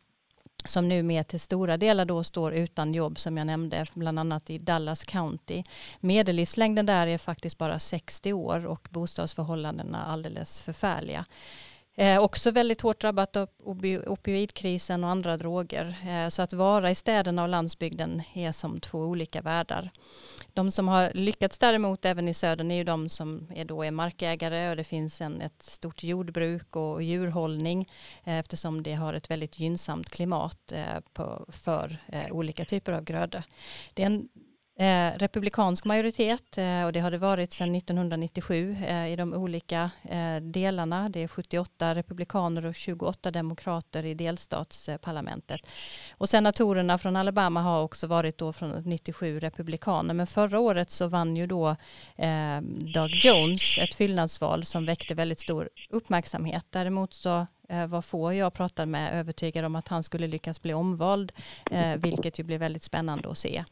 som nu med till stora delar då står utan jobb som jag nämnde, bland annat i Dallas County. Medellivslängden där är faktiskt bara 60 år och bostadsförhållandena alldeles förfärliga. Eh, också väldigt hårt drabbat av opioidkrisen och andra droger. Eh, så att vara i städerna och landsbygden är som två olika världar. De som har lyckats däremot även i södern är ju de som är då är markägare och det finns en, ett stort jordbruk och djurhållning eh, eftersom det har ett väldigt gynnsamt klimat eh, på, för eh, olika typer av grödor. Det är en Eh, republikansk majoritet eh, och det har det varit sedan 1997 eh, i de olika eh, delarna. Det är 78 republikaner och 28 demokrater i delstatsparlamentet. Och senatorerna från Alabama har också varit då från 97 republikaner. Men förra året så vann ju då eh, Doug Jones ett fyllnadsval som väckte väldigt stor uppmärksamhet. Däremot så eh, var få jag pratade med övertygade om att han skulle lyckas bli omvald, eh, vilket ju blev väldigt spännande att se.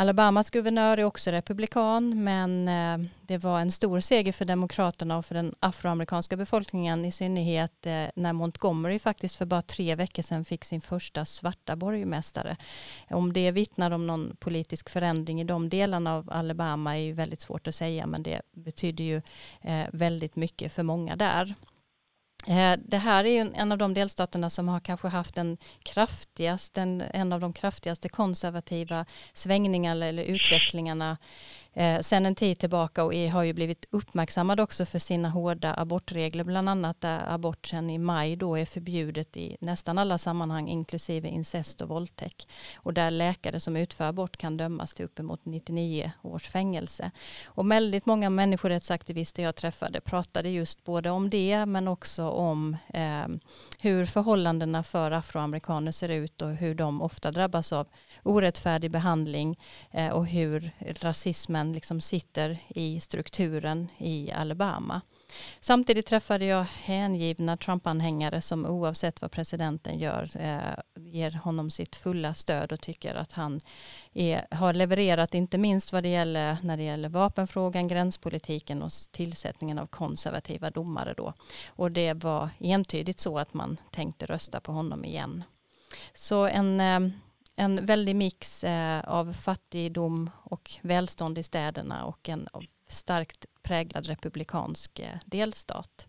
Alabamas guvernör är också republikan men eh, det var en stor seger för demokraterna och för den afroamerikanska befolkningen i synnerhet eh, när Montgomery faktiskt för bara tre veckor sedan fick sin första svarta borgmästare. Om det vittnar om någon politisk förändring i de delarna av Alabama är ju väldigt svårt att säga men det betyder ju eh, väldigt mycket för många där. Eh, det här är ju en av de delstaterna som har kanske haft en kraftigaste, en, en av de kraftigaste konservativa svängningarna eller utvecklingarna eh, sen en tid tillbaka och e har ju blivit uppmärksammad också för sina hårda abortregler, bland annat där abort sen i maj då är förbjudet i nästan alla sammanhang inklusive incest och våldtäkt och där läkare som utför abort kan dömas till uppemot 99 års fängelse. Och väldigt många människorättsaktivister jag träffade pratade just både om det men också om eh, hur förhållandena för afroamerikaner ser ut och hur de ofta drabbas av orättfärdig behandling eh, och hur rasismen liksom sitter i strukturen i Alabama. Samtidigt träffade jag hängivna Trump-anhängare som oavsett vad presidenten gör eh, ger honom sitt fulla stöd och tycker att han är, har levererat inte minst vad det gäller när det gäller vapenfrågan, gränspolitiken och tillsättningen av konservativa domare då. Och det var entydigt så att man tänkte rösta på honom igen. Så en eh, en väldig mix eh, av fattigdom och välstånd i städerna och en starkt präglad republikansk eh, delstat.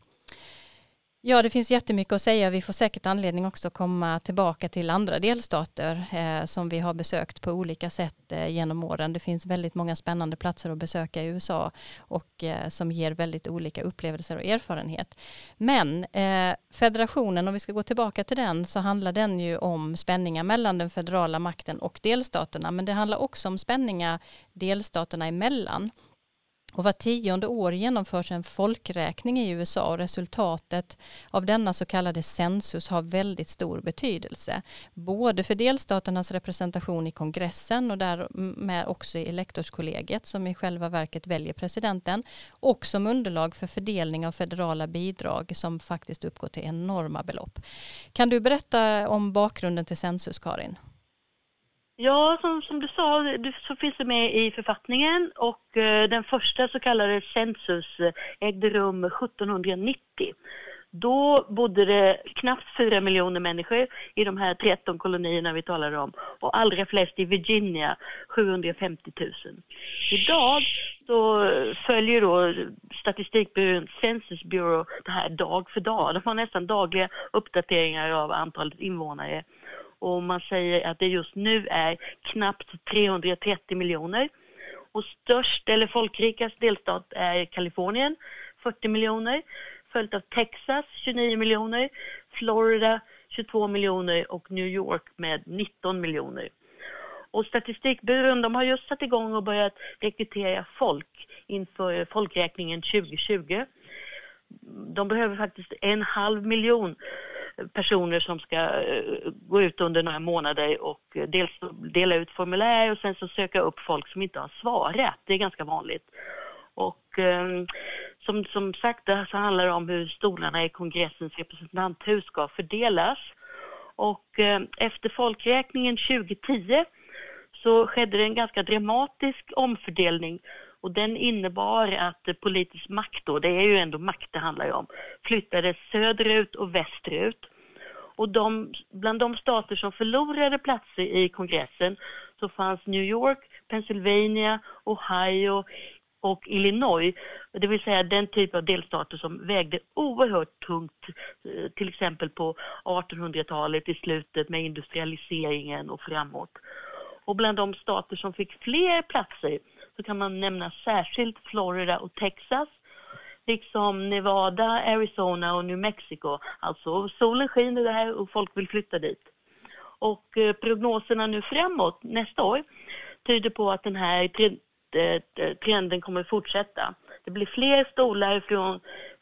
Ja, det finns jättemycket att säga. Vi får säkert anledning också att komma tillbaka till andra delstater eh, som vi har besökt på olika sätt eh, genom åren. Det finns väldigt många spännande platser att besöka i USA och eh, som ger väldigt olika upplevelser och erfarenhet. Men eh, federationen, om vi ska gå tillbaka till den, så handlar den ju om spänningar mellan den federala makten och delstaterna. Men det handlar också om spänningar delstaterna emellan. Och var tionde år genomförs en folkräkning i USA och resultatet av denna så kallade census har väldigt stor betydelse. Både för delstaternas representation i kongressen och därmed också i elektorskollegiet som i själva verket väljer presidenten och som underlag för fördelning av federala bidrag som faktiskt uppgår till enorma belopp. Kan du berätta om bakgrunden till census, Karin? Ja, som, som du sa så finns det med i författningen och eh, den första så kallade census ägde rum 1790. Då bodde det knappt 4 miljoner människor i de här 13 kolonierna vi talar om och allra flest i Virginia, 750 000. Idag så följer då statistikbyrån Census Bureau det här dag för dag. De har nästan dagliga uppdateringar av antalet invånare och man säger att det just nu är knappt 330 miljoner. Och störst eller folkrikast delstat är Kalifornien, 40 miljoner, följt av Texas 29 miljoner, Florida 22 miljoner och New York med 19 miljoner. Och Statistikbyrån de har just satt igång och börjat rekrytera folk inför folkräkningen 2020. De behöver faktiskt en halv miljon personer som ska eh, gå ut under några månader och eh, dels dela ut formulär och sen så söka upp folk som inte har svarat. Det är ganska vanligt. Och eh, som, som sagt så handlar det om hur stolarna i kongressens representanthus ska fördelas. Och eh, efter folkräkningen 2010 så skedde det en ganska dramatisk omfördelning och den innebar att eh, politisk makt då, det är ju ändå makt det handlar om, flyttades söderut och västerut. Och de, bland de stater som förlorade platser i kongressen så fanns New York, Pennsylvania, Ohio och Illinois, det vill säga den typ av delstater som vägde oerhört tungt, eh, till exempel på 1800-talet i slutet med industrialiseringen och framåt. Och bland de stater som fick fler platser så kan man nämna särskilt Florida och Texas, liksom Nevada, Arizona och New Mexico. Alltså solen skiner där och folk vill flytta dit. Och eh, prognoserna nu framåt, nästa år, tyder på att den här eh, eh, trenden kommer fortsätta. Det blir fler stolar från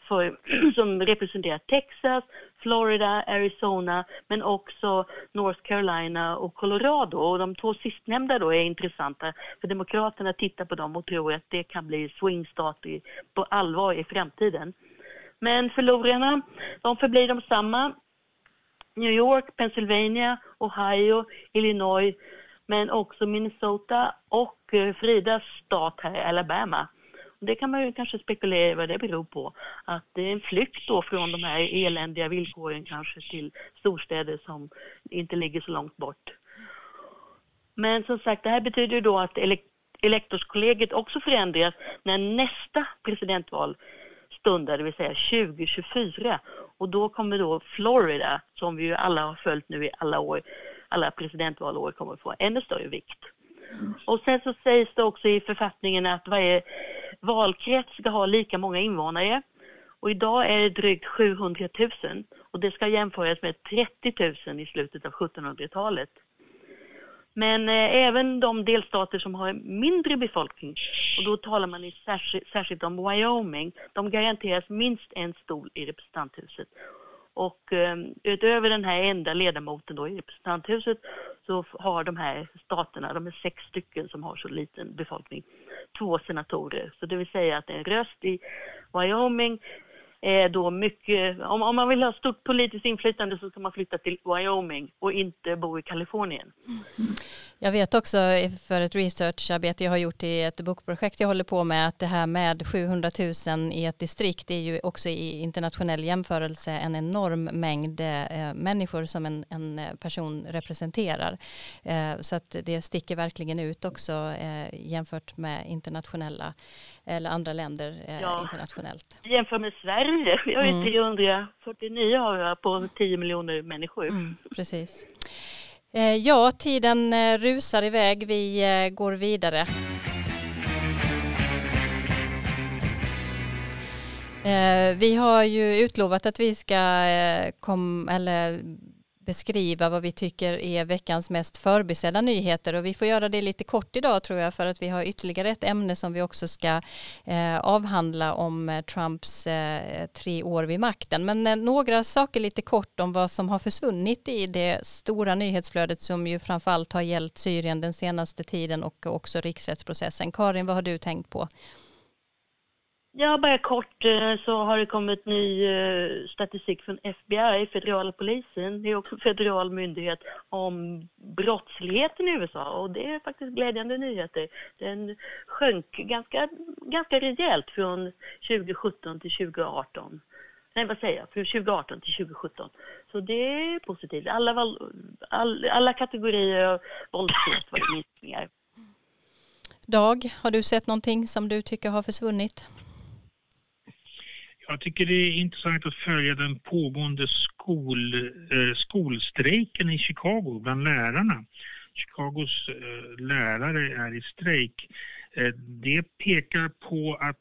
för, *clears throat* som representerar Texas, Florida, Arizona men också North Carolina och Colorado. Och de två sistnämnda då är intressanta för Demokraterna tittar på dem och tror att det kan bli swingstater på allvar i framtiden. Men förlorarna, de förblir de samma. New York, Pennsylvania, Ohio, Illinois men också Minnesota och eh, Fridas stat här, Alabama. Det kan man ju kanske spekulera i vad det beror på. Att det är en flykt då från de här eländiga villkoren kanske till storstäder som inte ligger så långt bort. Men som sagt, det här betyder ju då att elektorskollegiet också förändras när nästa presidentval stundar, det vill säga 2024. Och då kommer då Florida, som vi ju alla har följt nu i alla år, alla presidentvalår, kommer få ännu större vikt. Och sen så sägs det också i författningen att varje valkrets ska ha lika många invånare. Och idag är det drygt 700 000 och det ska jämföras med 30 000 i slutet av 1700-talet. Men eh, även de delstater som har mindre befolkning, och då talar man i särskilt, särskilt om Wyoming, de garanteras minst en stol i representanthuset. Och eh, utöver den här enda ledamoten då i representanthuset så har de här staterna, de är sex stycken som har så liten befolkning, två senatorer. Så det vill säga att en röst i Wyoming är då mycket, om, om man vill ha stort politiskt inflytande så ska man flytta till Wyoming och inte bo i Kalifornien. Mm. Jag vet också för ett researcharbete jag har gjort i ett bokprojekt jag håller på med att det här med 700 000 i ett distrikt är ju också i internationell jämförelse en enorm mängd eh, människor som en, en person representerar. Eh, så att det sticker verkligen ut också eh, jämfört med internationella eller andra länder eh, ja. internationellt. Jämför med Sverige, vi har ju mm. 349 har jag på 10 miljoner människor. Mm, precis. Eh, ja, tiden eh, rusar iväg. Vi eh, går vidare. Vi har ju utlovat att vi ska kom, eller beskriva vad vi tycker är veckans mest förbisedda nyheter och vi får göra det lite kort idag tror jag för att vi har ytterligare ett ämne som vi också ska eh, avhandla om eh, Trumps eh, tre år vid makten. Men eh, några saker lite kort om vad som har försvunnit i det stora nyhetsflödet som ju framförallt har gällt Syrien den senaste tiden och också riksrättsprocessen. Karin, vad har du tänkt på? Ja, bara kort eh, så har det kommit ny eh, statistik från FBI, federala polisen, det är också en federal myndighet, om brottsligheten i USA och det är faktiskt glädjande nyheter. Den sjönk ganska, ganska rejält från 2017 till 2018. Nej, vad säger jag? Från 2018 till 2017. Så det är positivt. Alla, all, alla kategorier av våldsbrott var det minskningar. Dag, har du sett någonting som du tycker har försvunnit? Jag tycker det är intressant att följa den pågående skol, eh, skolstrejken i Chicago bland lärarna. Chicagos eh, lärare är i strejk. Eh, det pekar på att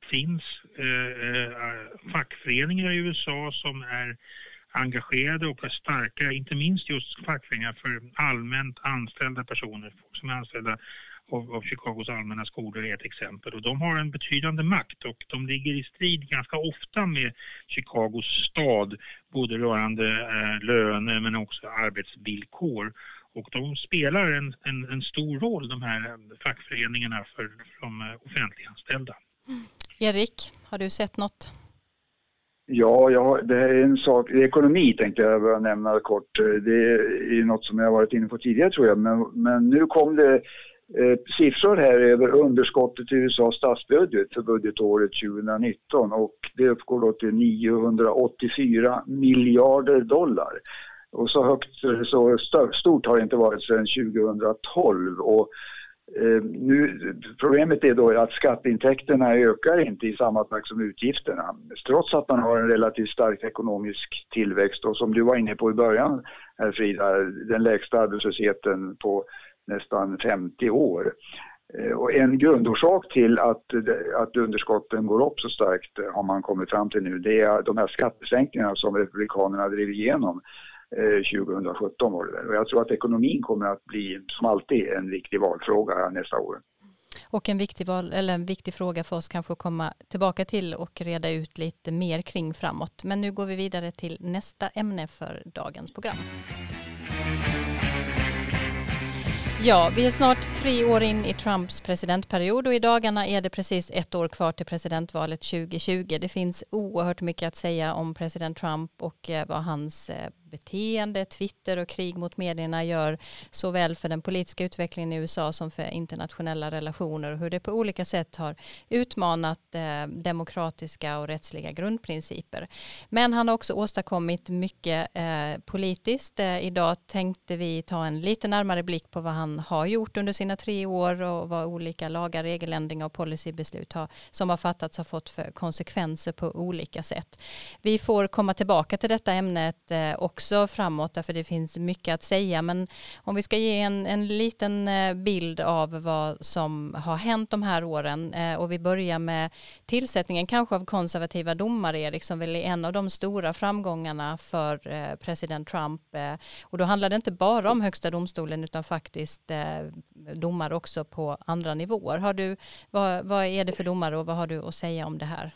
det finns eh, eh, fackföreningar i USA som är engagerade och är starka, inte minst just fackföreningar för allmänt anställda personer, folk som är anställda av, av Chicagos allmänna skolor är ett exempel. Och de har en betydande makt och de ligger i strid ganska ofta med Chicagos stad, både rörande eh, löner men också arbetsvillkor. Och de spelar en, en, en, stor roll, de här fackföreningarna, för de eh, offentliganställda. Mm. Erik, har du sett något? Ja, ja, det här är en sak, ekonomi tänkte jag bara nämna kort. Det är något som jag varit inne på tidigare tror jag, men, men nu kom det Eh, Eh, siffror här över underskottet i USAs statsbudget för budgetåret 2019 och det uppgår då till 984 miljarder dollar. Och så högt, så stort har det inte varit sedan 2012. Och eh, nu, problemet är då att skatteintäkterna ökar inte i samma takt som utgifterna. Trots att man har en relativt stark ekonomisk tillväxt och som du var inne på i början, här Frida, den lägsta arbetslösheten på nästan 50 år. Eh, och en grundorsak till att, att underskotten går upp så starkt eh, har man kommit fram till nu. Det är de här skattesänkningarna som Republikanerna drev igenom eh, 2017 var det väl. Och jag tror att ekonomin kommer att bli, som alltid, en viktig valfråga nästa år. Och en viktig, val, eller en viktig fråga för oss kanske att komma tillbaka till och reda ut lite mer kring framåt. Men nu går vi vidare till nästa ämne för dagens program. Ja, vi är snart tre år in i Trumps presidentperiod och i dagarna är det precis ett år kvar till presidentvalet 2020. Det finns oerhört mycket att säga om president Trump och eh, vad hans eh, beteende, Twitter och krig mot medierna gör såväl för den politiska utvecklingen i USA som för internationella relationer och hur det på olika sätt har utmanat eh, demokratiska och rättsliga grundprinciper. Men han har också åstadkommit mycket eh, politiskt. Eh, idag tänkte vi ta en lite närmare blick på vad han har gjort under sina tre år och vad olika lagar, regeländringar och policybeslut har, som har fattats har fått för konsekvenser på olika sätt. Vi får komma tillbaka till detta ämnet eh, och också framåt därför det finns mycket att säga. Men om vi ska ge en, en liten eh, bild av vad som har hänt de här åren eh, och vi börjar med tillsättningen kanske av konservativa domare, Erik, som väl är en av de stora framgångarna för eh, president Trump. Och då handlar det inte bara om högsta domstolen utan faktiskt domare också på andra nivåer. Har du, vad, vad är det för domare och vad har du att säga om det här?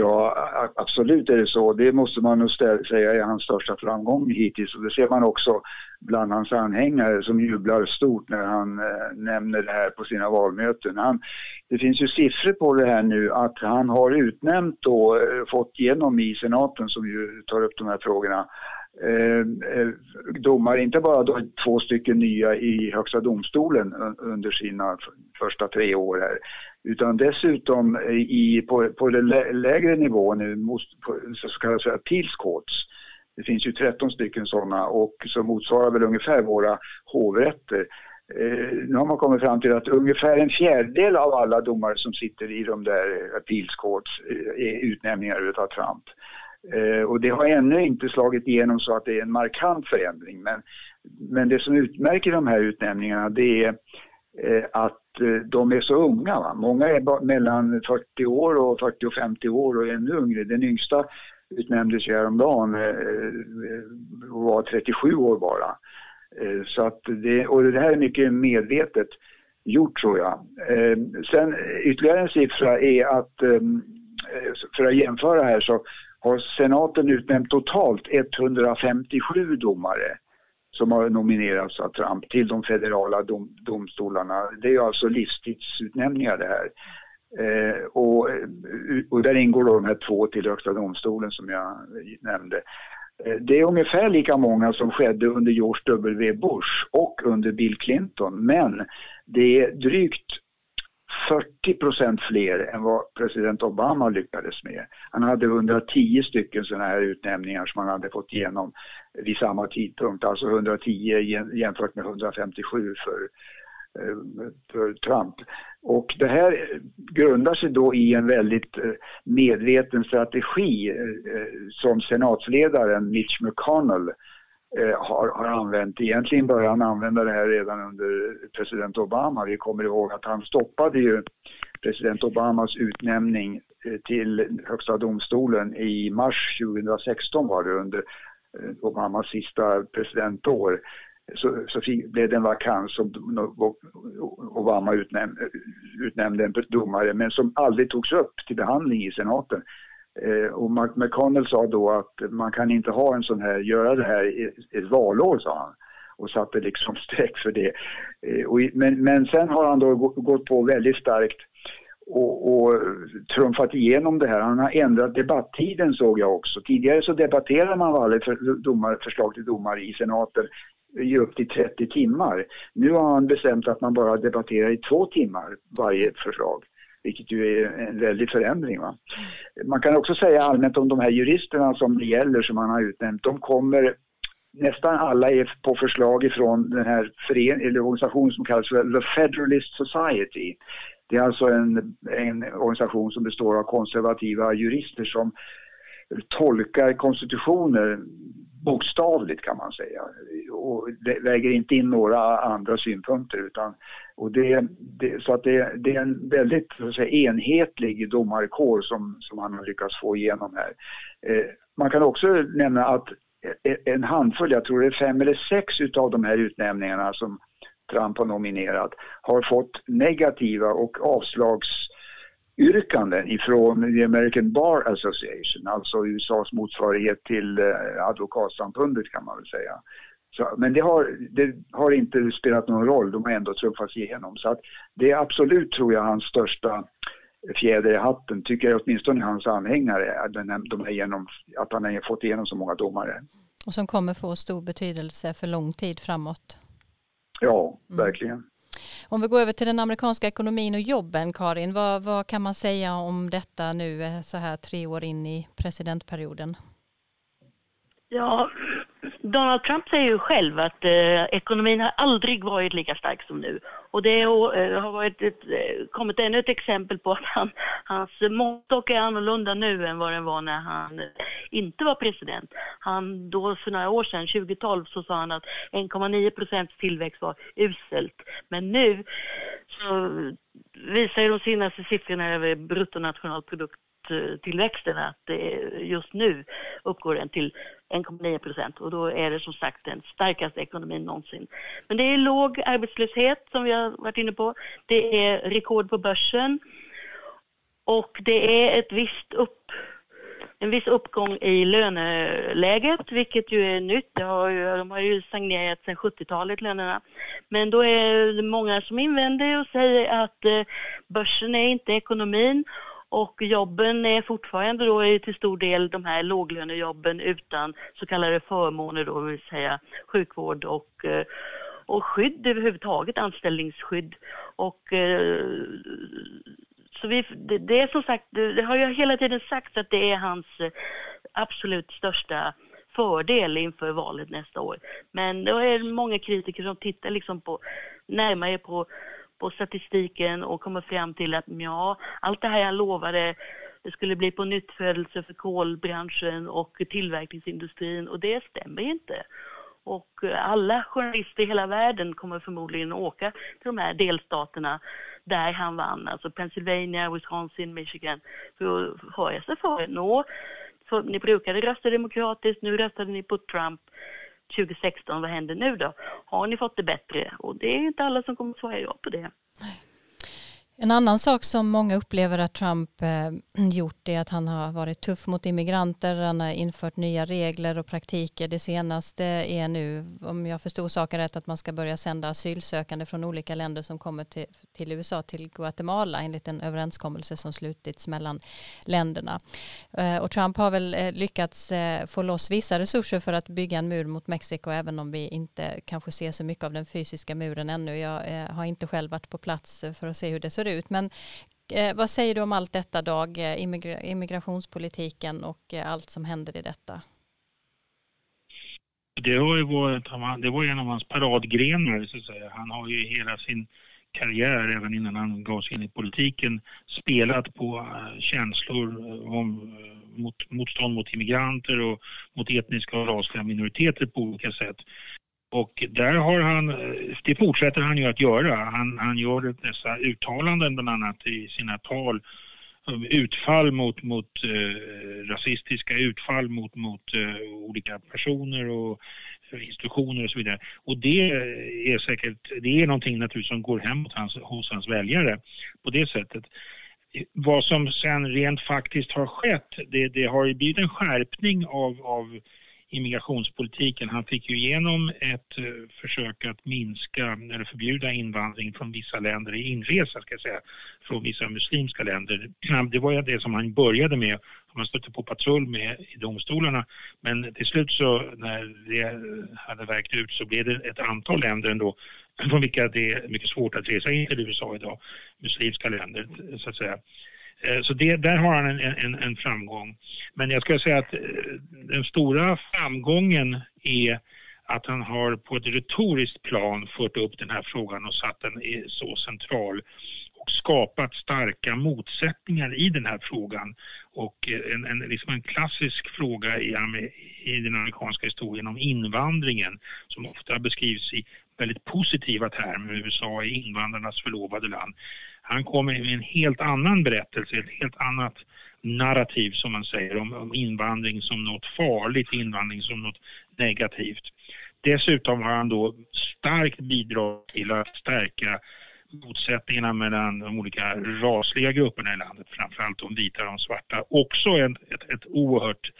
Ja, absolut är det så. Det måste man nog säga är hans största framgång hittills. Och det ser man också bland hans anhängare som jublar stort när han eh, nämner det här på sina valmöten. Han, det finns ju siffror på det här nu att han har utnämnt och eh, fått igenom i senaten som ju tar upp de här frågorna eh, eh domare, inte bara då två stycken nya i Högsta domstolen under sina första tre år här, utan dessutom i, på, på den lägre nivån nu, så kallade appeals courts. Det finns ju 13 stycken sådana och som motsvarar väl ungefär våra hovrätter. Eh, nu har man kommit fram till att ungefär en fjärdedel av alla domare som sitter i de där eh, appeals courts eh, är utnämningar utav Trump. Eh, och det har ännu inte slagit igenom så att det är en markant förändring men, men det som utmärker de här utnämningarna det är eh, Eh, att eh, de är så unga. Va? Många är mellan 40 år och 40 och 50 år och ännu yngre. Den yngsta utnämndes ju häromdagen eh, och var 37 år bara. Så att det, och det här är mycket medvetet gjort tror jag. Sen ytterligare en siffra är att för att jämföra här så har senaten utnämnt totalt 157 domare som har nominerats av Trump till de federala dom, domstolarna. Det är alltså livstidsutnämningar det här. Eh, och, eh, och där ingår då de här två till Högsta domstolen som jag nämnde. Eh, det är ungefär lika många som skedde under George W Bush och under Bill Clinton men det är drygt 40 procent fler än vad president Obama lyckades med. Han hade 110 stycken sådana här utnämningar som han hade fått igenom vid samma tidpunkt, alltså 110 jämfört med 157 för, eh, för Trump. Och det här grundar sig då i en väldigt eh, medveten strategi eh, som senatsledaren Mitch McConnell Eh, har, har använt. Egentligen började han använda det här redan under president Obama. Vi kommer ihåg att han stoppade ju president Obamas utnämning eh, till Högsta domstolen i mars 2016 var det under eh, Obamas sista presidentår så, så blev det en vakans som Obama utnämnde, utnämnde en domare men som aldrig togs upp till behandling i senaten. Eh, och McConnell sa då att man kan inte ha en sån här, göra det här i ett valår sa han och satte liksom *laughs* streck för det. Eh, och, men, men sen har han då gått på väldigt starkt och, och trumfat igenom det här. Han har ändrat debattiden såg jag också. Tidigare så debatterade man varje för, domar, förslag till domare i senaten i upp till 30 timmar. Nu har han bestämt att man bara debatterar i två timmar varje förslag. Vilket ju är en väldig förändring. Va? Man kan också säga allmänt om de här juristerna som det gäller som man har utnämnt. De kommer nästan alla är på förslag ifrån den här fören eller organisation som kallas för The Federalist Society. Det är alltså en, en organisation som består av konservativa jurister som tolkar konstitutioner bokstavligt kan man säga och väger inte in några andra synpunkter utan och det, det så att det, det, är en väldigt så säga, enhetlig domarkår som, som han har lyckats få igenom här. Eh, man kan också nämna att e, e, en handfull, jag tror det är fem eller sex utav de här utnämningarna som Trump har nominerat har fått negativa och avslagsyrkanden ifrån the American Bar Association, alltså USAs motsvarighet till eh, advokatsamfundet kan man väl säga. Så, men det har, det har inte spelat någon roll, de har ändå truffats igenom. Så att det är absolut, tror jag, hans största fjäder i hatten, tycker jag åtminstone hans anhängare, de är genom, att han har fått igenom så många domare. Och som kommer få stor betydelse för lång tid framåt. Ja, mm. Om vi går över till den amerikanska ekonomin och jobben, Karin, vad, vad, kan man säga om detta nu eh, så här tre år in i presidentperioden? Ja, Donald Trump säger ju själv att eh, ekonomin har aldrig varit lika stark som nu och det eh, har varit ett, eh, kommit ännu ett exempel på att han, hans måttstock är annorlunda nu än vad den var när han eh, inte var president. Han då för några år sedan, 2012, så sa han att 1,9 procents tillväxt var uselt. Men nu så visar ju de senaste siffrorna över bruttonationalprodukttillväxten att just nu uppgår den till 1,9 procent och då är det som sagt den starkaste ekonomin någonsin. Men det är låg arbetslöshet som vi har varit inne på. Det är rekord på börsen och det är ett visst upp en viss uppgång i löneläget, vilket ju är nytt. Det har ju, de har ju stagnerat sedan 70-talet, lönerna. Men då är det många som invänder och säger att eh, börsen är inte ekonomin och jobben är fortfarande då till stor del de här låglönejobben utan så kallade förmåner då, vill säga sjukvård och, eh, och skydd överhuvudtaget, anställningsskydd. Och eh, så vi, det, det, är som sagt, det, har jag hela tiden sagt att det är hans eh, absolut största fördel inför valet nästa år. Men då är det många kritiker som tittar liksom på, närmare på, på statistiken och kommer fram till att ja, allt det här jag lovade det skulle bli på nyttfödelse för kolbranschen och tillverkningsindustrin och det stämmer inte. Och eh, alla journalister i hela världen kommer förmodligen åka till de här delstaterna där han vann, alltså Pennsylvania, Wisconsin, Michigan, för att höra sig för. Nå, för ni brukade rösta demokratiskt, nu röstade ni på Trump 2016, vad händer nu då? Har ni fått det bättre? Och det är inte alla som kommer att svara ja på det. En annan sak som många upplever att Trump eh, gjort är att han har varit tuff mot immigranter, han har infört nya regler och praktiker. Det senaste är nu, om jag förstod saken rätt, att man ska börja sända asylsökande från olika länder som kommer till, till USA till Guatemala enligt en överenskommelse som slutits mellan länderna. Eh, och Trump har väl eh, lyckats eh, få loss vissa resurser för att bygga en mur mot Mexiko även om vi inte kanske ser så mycket av den fysiska muren ännu. Jag eh, har inte själv varit på plats för att se hur det ser ut. Men eh, vad säger du om allt detta Dag, eh, immigra immigrationspolitiken och eh, allt som händer i detta? Det har ju varit, det var en av hans paradgrenar så att säga. Han har ju hela sin karriär, även innan han gav sig in i politiken, spelat på eh, känslor eh, om mot, motstånd mot immigranter och mot etniska och rasliga minoriteter på olika sätt. Och där har han, det fortsätter han ju att göra. Han, han gör dessa uttalanden bland annat i sina tal utfall mot, mot eh, rasistiska utfall mot, mot eh, olika personer och institutioner och så vidare. Och det är säkert, det är någonting naturligtvis som går hem hos hans, hos hans väljare på det sättet. Vad som sen rent faktiskt har skett, det, det har ju blivit en skärpning av, av i migrationspolitiken. Han fick ju igenom ett eh, försök att minska eller förbjuda invandring från vissa länder i inresa, ska jag säga, från vissa muslimska länder. Det var ju det som han började med, som han stötte på patrull med i domstolarna. Men till slut så när det hade verkat ut så blev det ett antal länder ändå från vilka det är mycket svårt att resa in till USA idag, muslimska länder så att säga. Eh, så det, där har han en, en, en framgång. Men jag skulle säga att eh, den stora framgången är att han har på ett retoriskt plan fört upp den här frågan och satt den så central och skapat starka motsättningar i den här frågan. Och eh, en, en, liksom en klassisk fråga i, i den amerikanska historien om invandringen som ofta beskrivs i väldigt positiva termer. USA är invandrarnas förlovade land. Han kommer med en helt annan berättelse, ett helt annat narrativ som man säger om, om invandring som något farligt, invandring som något negativt. Dessutom har han då starkt bidragit till att stärka motsättningarna mellan de olika rasliga grupperna i landet, framförallt de vita och de svarta. Också ett, ett, ett oerhört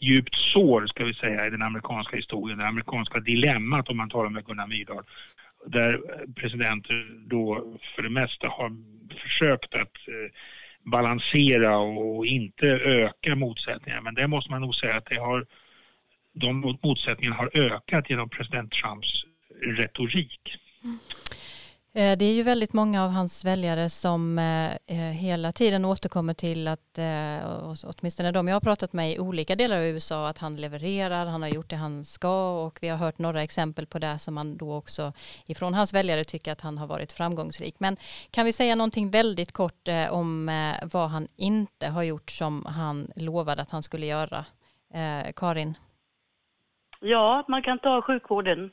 djupt sår, ska vi säga, i den amerikanska historien, det amerikanska dilemmat om man talar med Gunnar Myrdal där presidenter då för det mesta har försökt att eh, balansera och inte öka motsättningarna. Men det måste man nog säga att det har, de motsättningarna har ökat genom president Trumps retorik. Mm. Eh, det är ju väldigt många av hans väljare som eh, eh, hela tiden återkommer till att, åtminstone de jag har pratat med i olika delar av USA, att han levererar, han har gjort det han ska och vi har hört några exempel på det som man då också ifrån hans väljare tycker att han har varit framgångsrik. Men kan vi säga någonting väldigt kort om vad han inte har gjort som han lovade att han skulle göra? Karin? Ja, man kan ta sjukvården.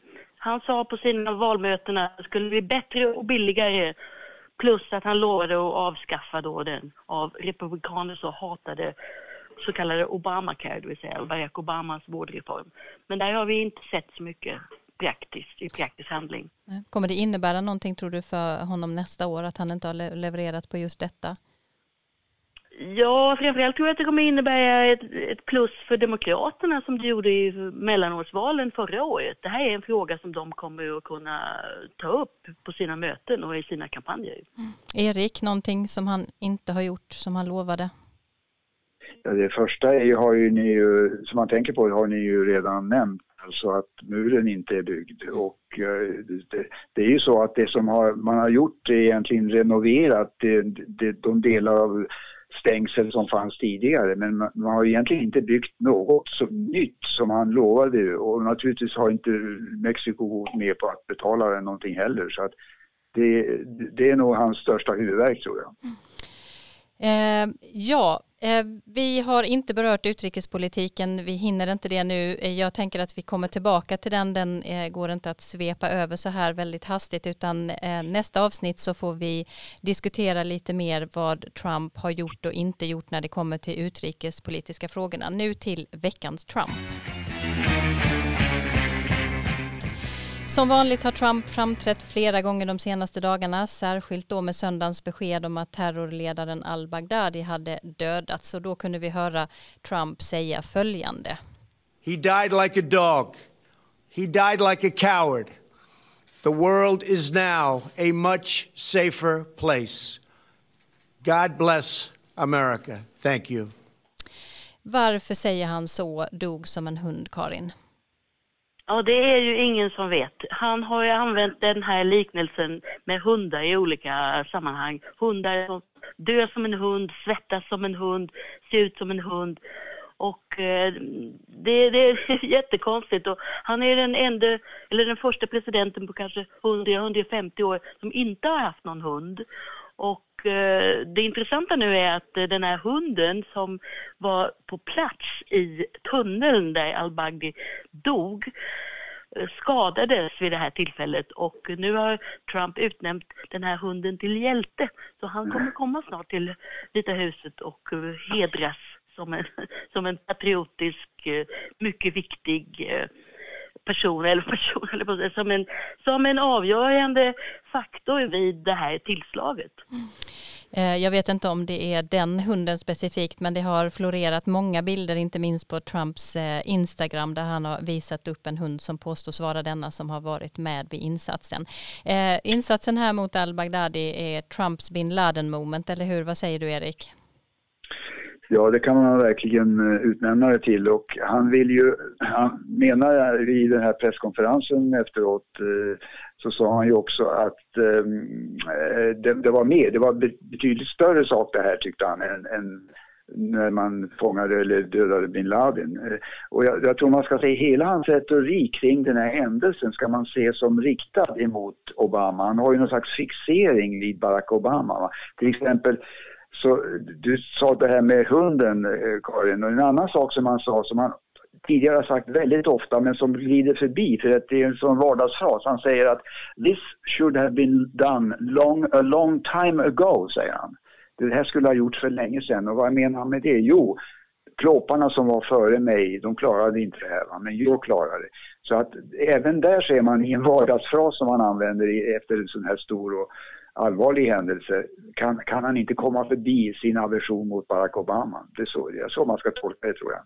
Han sa på sina valmöten att det skulle bli bättre och billigare plus att han lovade att avskaffa då den av republikaner så hatade så kallade Obamacare, det vill säga Barack Obamas vårdreform. Men där har vi inte sett så mycket praktiskt i praktisk handling. Kommer det innebära någonting tror du för honom nästa år att han inte har levererat på just detta? Ja, framförallt tror jag att det kommer innebära ett, ett, plus för Demokraterna som det gjorde i mellanårsvalen förra året. Det här är en fråga som de kommer att kunna ta upp på sina möten och i sina kampanjer. Mm. Erik, någonting som han inte har gjort som han lovade? Ja, det första är, har ju ni ju, som man tänker på har ni ju redan nämnt, alltså att muren inte är byggd. Och eh, det, det är ju så att det som har, man har gjort är egentligen renoverat det, det, de delar av stängsel som fanns tidigare. Men man, har egentligen inte byggt något så nytt som han lovade och naturligtvis har inte Mexiko gått med på att betala någonting heller. Så att det, det är nog hans största huvudvärk tror jag. Mm. Eh, ja, Eh, vi har inte berört utrikespolitiken, vi hinner inte det nu. Eh, jag tänker att vi kommer tillbaka till den, den eh, går inte att svepa över så här väldigt hastigt utan eh, nästa avsnitt så får vi diskutera lite mer vad Trump har gjort och inte gjort när det kommer till utrikespolitiska frågorna. Nu till veckans Trump. Som vanligt har Trump framträtt flera gånger de senaste dagarna, särskilt då med söndagens besked om att terrorledaren al-Baghdadi hade dödats och då kunde vi höra Trump säga följande. He died like a dog. He died like a coward. The world is now a much safer place. God bless America. Thank you. Varför säger han så, dog som en hund, Karin? Ja, det är ju ingen som vet. Han har ju använt den här liknelsen med hundar i olika sammanhang. Hundar som dör som en hund, svettas som en hund, ser ut som en hund. Och eh, det, det, är *laughs* jättekonstigt. Och han är den enda, eller den första presidenten på kanske 100-150 år som inte har haft någon hund. Och eh, det intressanta nu är att eh, den här hunden som var på plats i tunneln där al-Baghdadi dog eh, skadades vid det här tillfället och nu har Trump utnämnt den här hunden till hjälte. Så han kommer komma snart till Vita huset och hedras som en, *laughs* som en patriotisk, mycket viktig person, eller person, eller som, en, som en avgörande faktor vid det här tillslaget. Mm. Jag vet inte om det är den hunden specifikt men det har florerat många bilder inte minst på Trumps eh, Instagram där han har visat upp en hund som påstås vara denna som har varit med vid insatsen. Eh, insatsen här mot al-Baghdadi är Trumps bin Laden moment eller hur? Vad säger du Erik? Ja, det kan man verkligen eh, utnämna det till och han vill ju, han menar i den här presskonferensen efteråt eh, så sa han ju också att ehm, eh, det, det, var mer, det var betydligt större sak det här tyckte han än, än när man fångade eller dödade bin Laden. Eh, och jag, jag, tror man ska se hela hans retorik kring den här händelsen ska man se som riktad emot Obama. Han har ju någon slags fixering vid Barack Obama. Va? Till exempel så du sa det här med hunden, eh, Karin, och en annan sak som han sa som han tidigare har sagt väldigt ofta men som glider förbi för att det är en sån vardagsfras. Han säger att this should have been done long, a long time ago, säger han. Det här skulle ha gjorts för länge sedan och vad menar han med det? Jo, klåparna som var före mig, de klarade inte det här, men jag klarade det. Så att även där ser man i en vardagsfras som man använder efter en sån här stor och allvarlig händelse kan, kan han inte komma förbi sin aversion mot Barack Obama. Det är så, det är så man ska tolka det tror jag.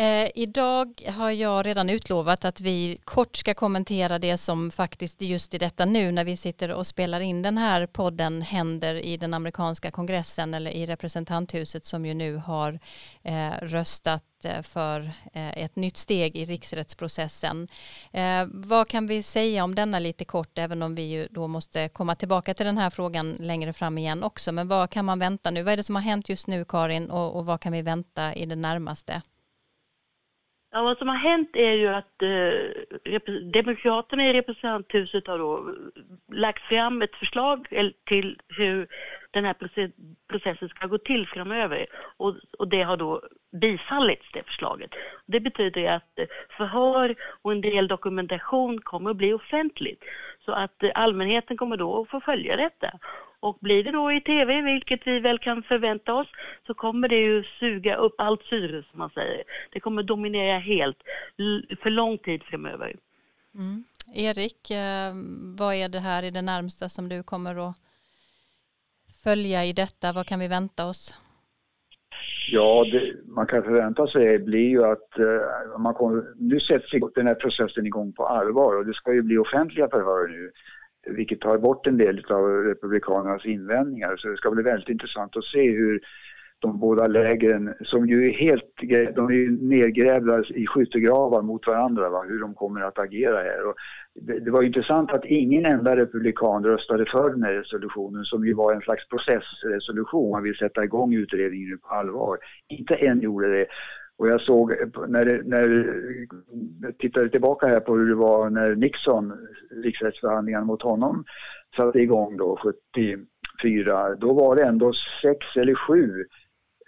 Eh, idag har jag redan utlovat att vi kort ska kommentera det som faktiskt just i detta nu när vi sitter och spelar in den här podden händer i den amerikanska kongressen eller i representanthuset som ju nu har eh, röstat Eh, för eh, ett nytt steg i riksrättsprocessen. Eh, vad kan vi säga om denna lite kort, även om vi ju då måste komma tillbaka till den här frågan längre fram igen också. Men vad kan man vänta nu? Vad är det som har hänt just nu, Karin, och, och vad kan vi vänta i det närmaste? Ja, vad som har hänt är ju att eh, Demokraterna i representanthuset har då lagt fram ett förslag till hur den här processen ska gå till framöver. Och, och det har då bifallits, det förslaget. Det betyder att eh, förhör och en del dokumentation kommer att bli offentligt. Så att eh, allmänheten kommer då att få följa detta. Och blir det då i tv, vilket vi väl kan förvänta oss, så kommer det ju suga upp allt syre som man säger. Det kommer dominera helt för lång tid framöver. Mm. Erik, eh, vad är det här i det närmsta som du kommer att följa i detta? Vad kan vi vänta oss? Ja, det man kan förvänta sig blir ju att uh, man kommer, nu sätts den här processen igång på allvar och det ska ju bli offentliga förhör nu vilket tar bort en del av republikanernas invändningar. Så det ska bli väldigt intressant att se hur de båda lägren, som ju är helt de är ju nedgrävda i skyttegravar mot varandra, va? hur de kommer att agera här. Och det, det var intressant att ingen enda republikan röstade för den här resolutionen som ju var en slags processresolution. Man vill sätta igång utredningen nu på allvar. Inte en gjorde det. Och jag såg när, när jag tittade tillbaka här på hur det var när Nixon, riksrättsförhandlingarna mot honom satte igång då 74. Då var det ändå sex eller sju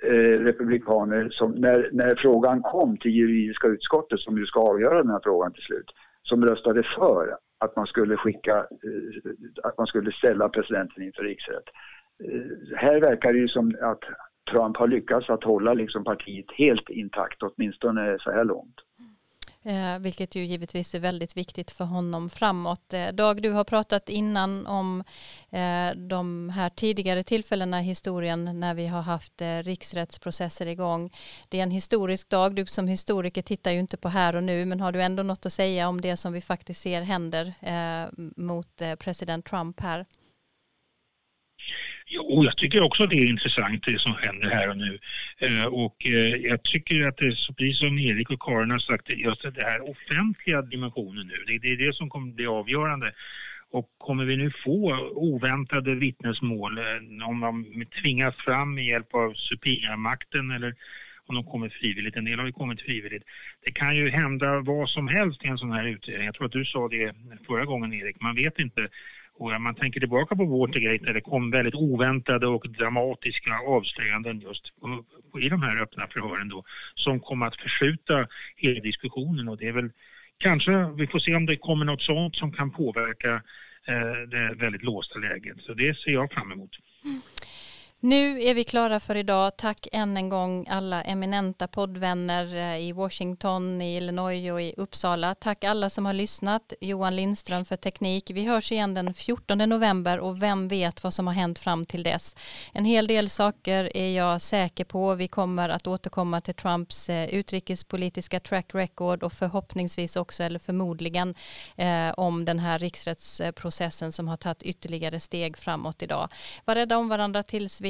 eh, republikaner som när, när frågan kom till juridiska utskottet som ju ska avgöra den här frågan till slut, som röstade för att man skulle skicka, eh, att man skulle ställa presidenten inför riksrätt. Eh, här verkar det ju som att Trump har lyckats att hålla liksom partiet helt intakt, åtminstone så här långt. Eh, vilket ju givetvis är väldigt viktigt för honom framåt. Eh, Dag, du har pratat innan om eh, de här tidigare tillfällena i historien när vi har haft eh, riksrättsprocesser igång. Det är en historisk dag. Du som historiker tittar ju inte på här och nu, men har du ändå något att säga om det som vi faktiskt ser händer eh, mot eh, president Trump här? Jo, jag tycker också det är intressant det som händer här och nu. Eh, och eh, jag tycker att det är precis som Erik och Karin har sagt, just det här offentliga dimensionen nu, det, det är det som kommer bli avgörande. Och kommer vi nu få oväntade vittnesmål, eh, om de tvingas fram med hjälp av supermakten eller om de kommer frivilligt. En del har ju kommit frivilligt. Det kan ju hända vad som helst i en sån här utredning. Jag tror att du sa det förra gången Erik. Man vet inte och om man tänker tillbaka på Watergate där det kom väldigt oväntade och dramatiska avslöjanden just i de här öppna förhören då som kom att förskjuta hela diskussionen och det är väl kanske, vi får se om det kommer något sånt som kan påverka eh, det väldigt låsta läget. Så det ser jag fram emot. Mm. Nu är vi klara för idag. Tack än en gång alla eminenta poddvänner eh, i Washington, i Illinois och i Uppsala. Tack alla som har lyssnat. Johan Lindström för teknik. Vi hörs igen den 14 november och vem vet vad som har hänt fram till dess. En hel del saker är jag säker på. Vi kommer att återkomma till Trumps eh, utrikespolitiska track record och förhoppningsvis också, eller förmodligen, eh, om den här riksrättsprocessen som har tagit ytterligare steg framåt idag. Var rädda om varandra tills vi